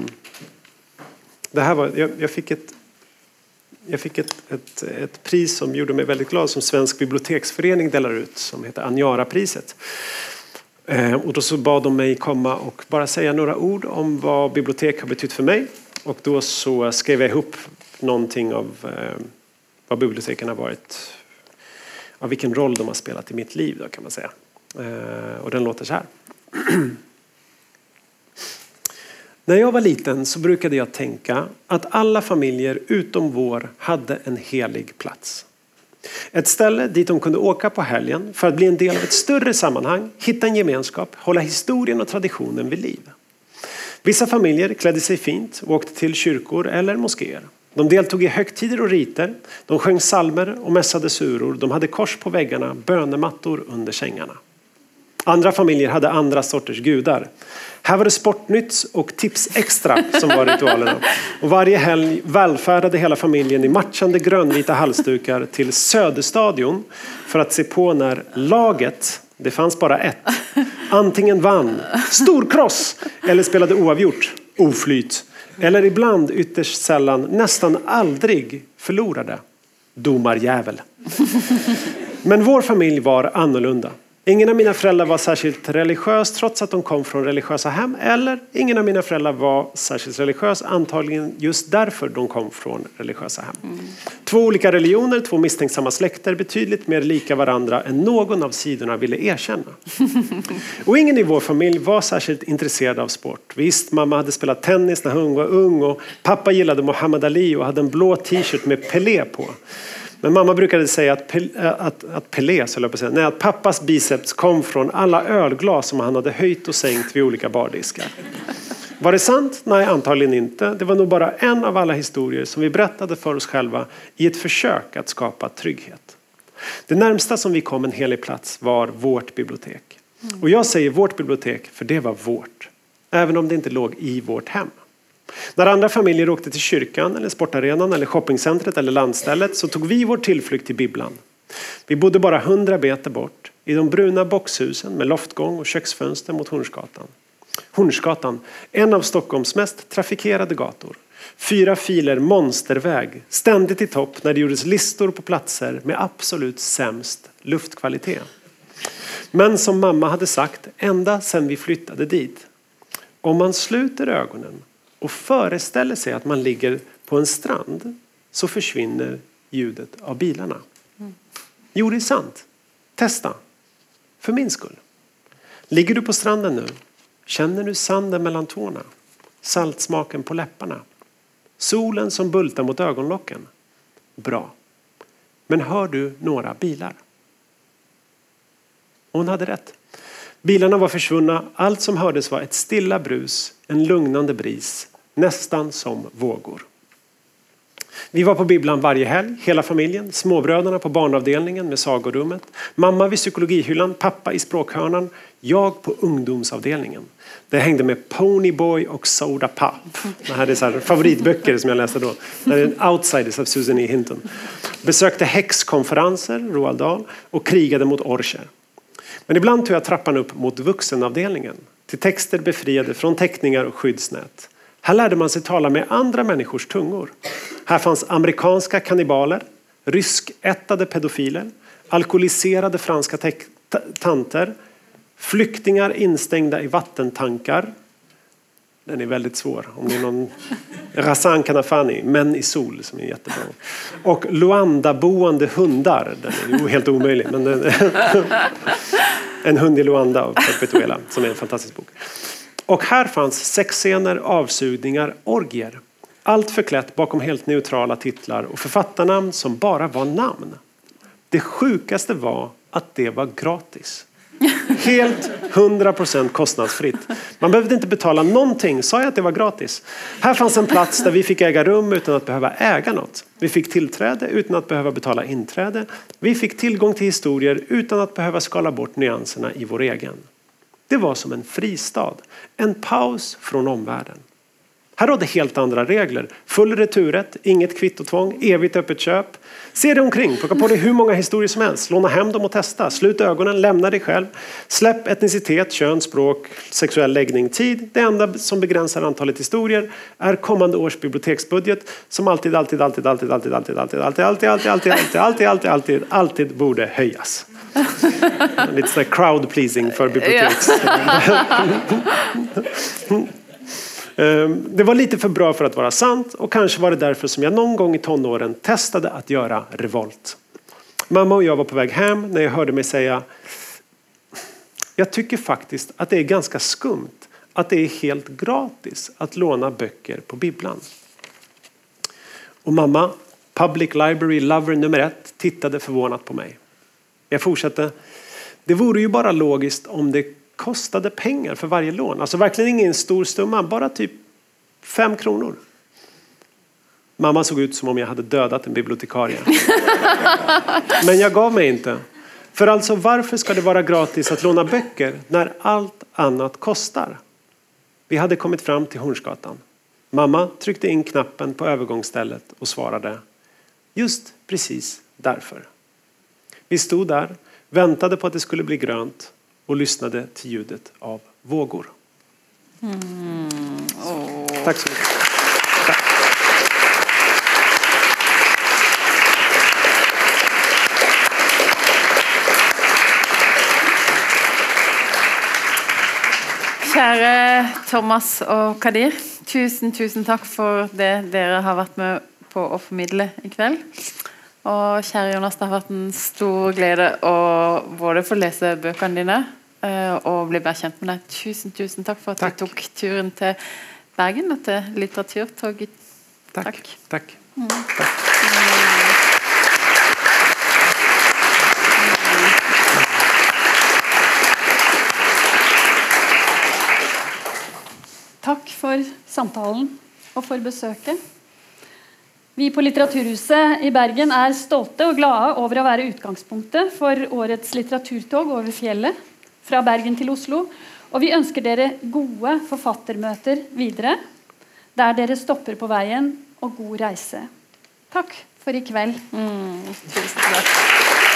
Det här var, jag, jag fick ett jag fick ett, ett, ett, pris som gjorde mig väldigt glad som Svensk biblioteksförening delar ut som heter Anjara-priset. Eh, och då så bad de mig komma och bara säga några ord om vad bibliotek har betytt för mig. Och då så skrev jag ihop någonting av eh, vad biblioteken har varit, av vilken roll de har spelat i mitt liv då kan man säga. Eh, och den låter så här. [CLEARS THROAT] När jag var liten så brukade jag tänka att alla familjer utom vår hade en helig plats. Ett ställe dit de kunde åka på helgen för att bli en del av ett större sammanhang, hitta en gemenskap, hålla historien och traditionen vid liv. Vissa familjer klädde sig fint och åkte till kyrkor eller moskéer. De deltog i högtider och riter, de sjöng salmer och mässade suror, de hade kors på väggarna, bönemattor under sängarna. Andra familjer hade andra sorters gudar. Här var det Sportnytt och Tips Extra som var ritualerna. Och varje helg välfärdade hela familjen i matchande grönvita halsdukar till Söderstadion för att se på när laget, det fanns bara ett, antingen vann, storkross, eller spelade oavgjort, oflyt, eller ibland ytterst sällan, nästan aldrig förlorade, domarjävel. Men vår familj var annorlunda. Ingen av mina föräldrar var särskilt religiös trots att de kom från religiösa hem. Eller ingen av mina föräldrar var särskilt religiös, antagligen just därför de kom från religiösa hem. Mm. Två olika religioner, två misstänksamma släkter, betydligt mer lika varandra än någon av sidorna ville erkänna. [LAUGHS] och ingen i vår familj var särskilt intresserad av sport. Visst, mamma hade spelat tennis när hon var ung och pappa gillade Muhammad Ali och hade en blå t-shirt med Pelé på. Men mamma brukade säga att, eh, att, att Pelé, så jag säga, nej, att pappas biceps kom från alla ölglas som han hade höjt och sänkt vid olika bardiskar. Var det sant? Nej, antagligen inte. Det var nog bara en av alla historier som vi berättade för oss själva i ett försök att skapa trygghet. Det närmsta som vi kom en helig plats var vårt bibliotek. Och jag säger vårt bibliotek för det var vårt. Även om det inte låg i vårt hem. När andra familjer åkte till kyrkan, eller sportarenan, eller shoppingcentret eller landstället så tog vi vår tillflykt till bibblan. Vi bodde bara hundra meter bort i de bruna boxhusen med loftgång och köksfönster mot Hornsgatan. Hornsgatan, en av Stockholms mest trafikerade gator. Fyra filer monsterväg, ständigt i topp när det gjordes listor på platser med absolut sämst luftkvalitet. Men som mamma hade sagt ända sedan vi flyttade dit. Om man sluter ögonen och föreställer sig att man ligger på en strand så försvinner ljudet av bilarna. Jo, det är sant. Testa. För min skull. Ligger du på stranden nu? Känner du sanden mellan tårna? Saltsmaken på läpparna? Solen som bultar mot ögonlocken? Bra. Men hör du några bilar? Hon hade rätt. Bilarna var försvunna. Allt som hördes var ett stilla brus, en lugnande bris, nästan som vågor. Vi var på bibblan varje helg, hela familjen. Småbröderna på barnavdelningen med sagorummet. Mamma vid psykologihyllan, pappa i språkhörnan. Jag på ungdomsavdelningen. Det hängde med Ponyboy och Soda Pop. Det här är så favoritböcker som jag läste då. Det är en Outsiders av Susan E. Hinton. Besökte häxkonferenser, Roald Dahl, och krigade mot orcher. Men ibland tog jag trappan upp mot vuxenavdelningen till texter befriade från teckningar och skyddsnät. Här lärde man sig tala med andra människors tungor. Här fanns amerikanska kannibaler, ryskättade pedofiler, alkoholiserade franska tanter, flyktingar instängda i vattentankar. Den är väldigt svår. Om det är någon Rasan Kanafani, Män i sol, som är jättebra. Och Luanda-boende hundar. Den är helt omöjlig. Men den, en hund i Luanda av Perpetuela, som är en fantastisk bok. Och här fanns sexscener, avsugningar, orgier. Allt förklätt bakom helt neutrala titlar och författarnamn som bara var namn. Det sjukaste var att det var gratis. Helt 100% kostnadsfritt. Man behövde inte betala någonting. Sa jag att det var gratis? Här fanns en plats där vi fick äga rum utan att behöva äga något. Vi fick tillträde utan att behöva betala inträde. Vi fick tillgång till historier utan att behöva skala bort nyanserna i vår egen. Det var som en fristad, en paus från omvärlden. Här rådde helt andra regler. Full returrätt, inget kvittotvång, evigt öppet köp. Se dig omkring, plocka på dig hur många historier som helst, låna hem dem och testa. Slut ögonen, lämna dig själv. Släpp etnicitet, kön, språk, sexuell läggning, tid. Det enda som begränsar antalet historier är kommande års biblioteksbudget som alltid, alltid, alltid, alltid, alltid, alltid, alltid, alltid, alltid, alltid, alltid, alltid, alltid, alltid, alltid, alltid borde höjas. Lite sån crowd pleasing för biblioteks... Ehm, det var lite för bra för att vara sant och kanske var det därför som jag någon gång i tonåren testade att göra revolt. Mamma och jag var på väg hem när jag hörde mig säga Jag tycker faktiskt att det är ganska skumt att det är helt gratis att låna böcker på bibblan. Och mamma, Public Library Lover nummer ett, tittade förvånat på mig. Jag fortsatte. Det vore ju bara logiskt om det kostade pengar för varje lån. Alltså verkligen ingen stor summa, bara typ fem kronor. Mamma såg ut som om jag hade dödat en bibliotekarie. [LAUGHS] Men jag gav mig inte. För alltså varför ska det vara gratis att låna böcker när allt annat kostar? Vi hade kommit fram till Hornsgatan. Mamma tryckte in knappen på övergångsstället och svarade just precis därför. Vi stod där, väntade på att det skulle bli grönt och lyssnade till ljudet av vågor. Mm. Oh. Tack så mycket. Kära Thomas och Kadir, tusen, tusen tack för det ni har varit med på att förmedla ikväll. Og kjære Jonas, det har vært en stor glede å både få lese bøkene dine eh, og bli bedre kjent med deg. Tusen, tusen takk for at Takk. du tok turen til Bergen og til Litteraturtoget. Tack. Tack. Tack. Takk for samtalen og for besøket. Vi på Litteraturhuset i Bergen er stolte og glade over å være utgangspunktet for årets litteraturtog over fjellet fra Bergen til Oslo. Og vi ønsker dere gode forfattermøter videre, der dere stopper på veien, og god reise. Takk for i kveld. Mm, tusen takk.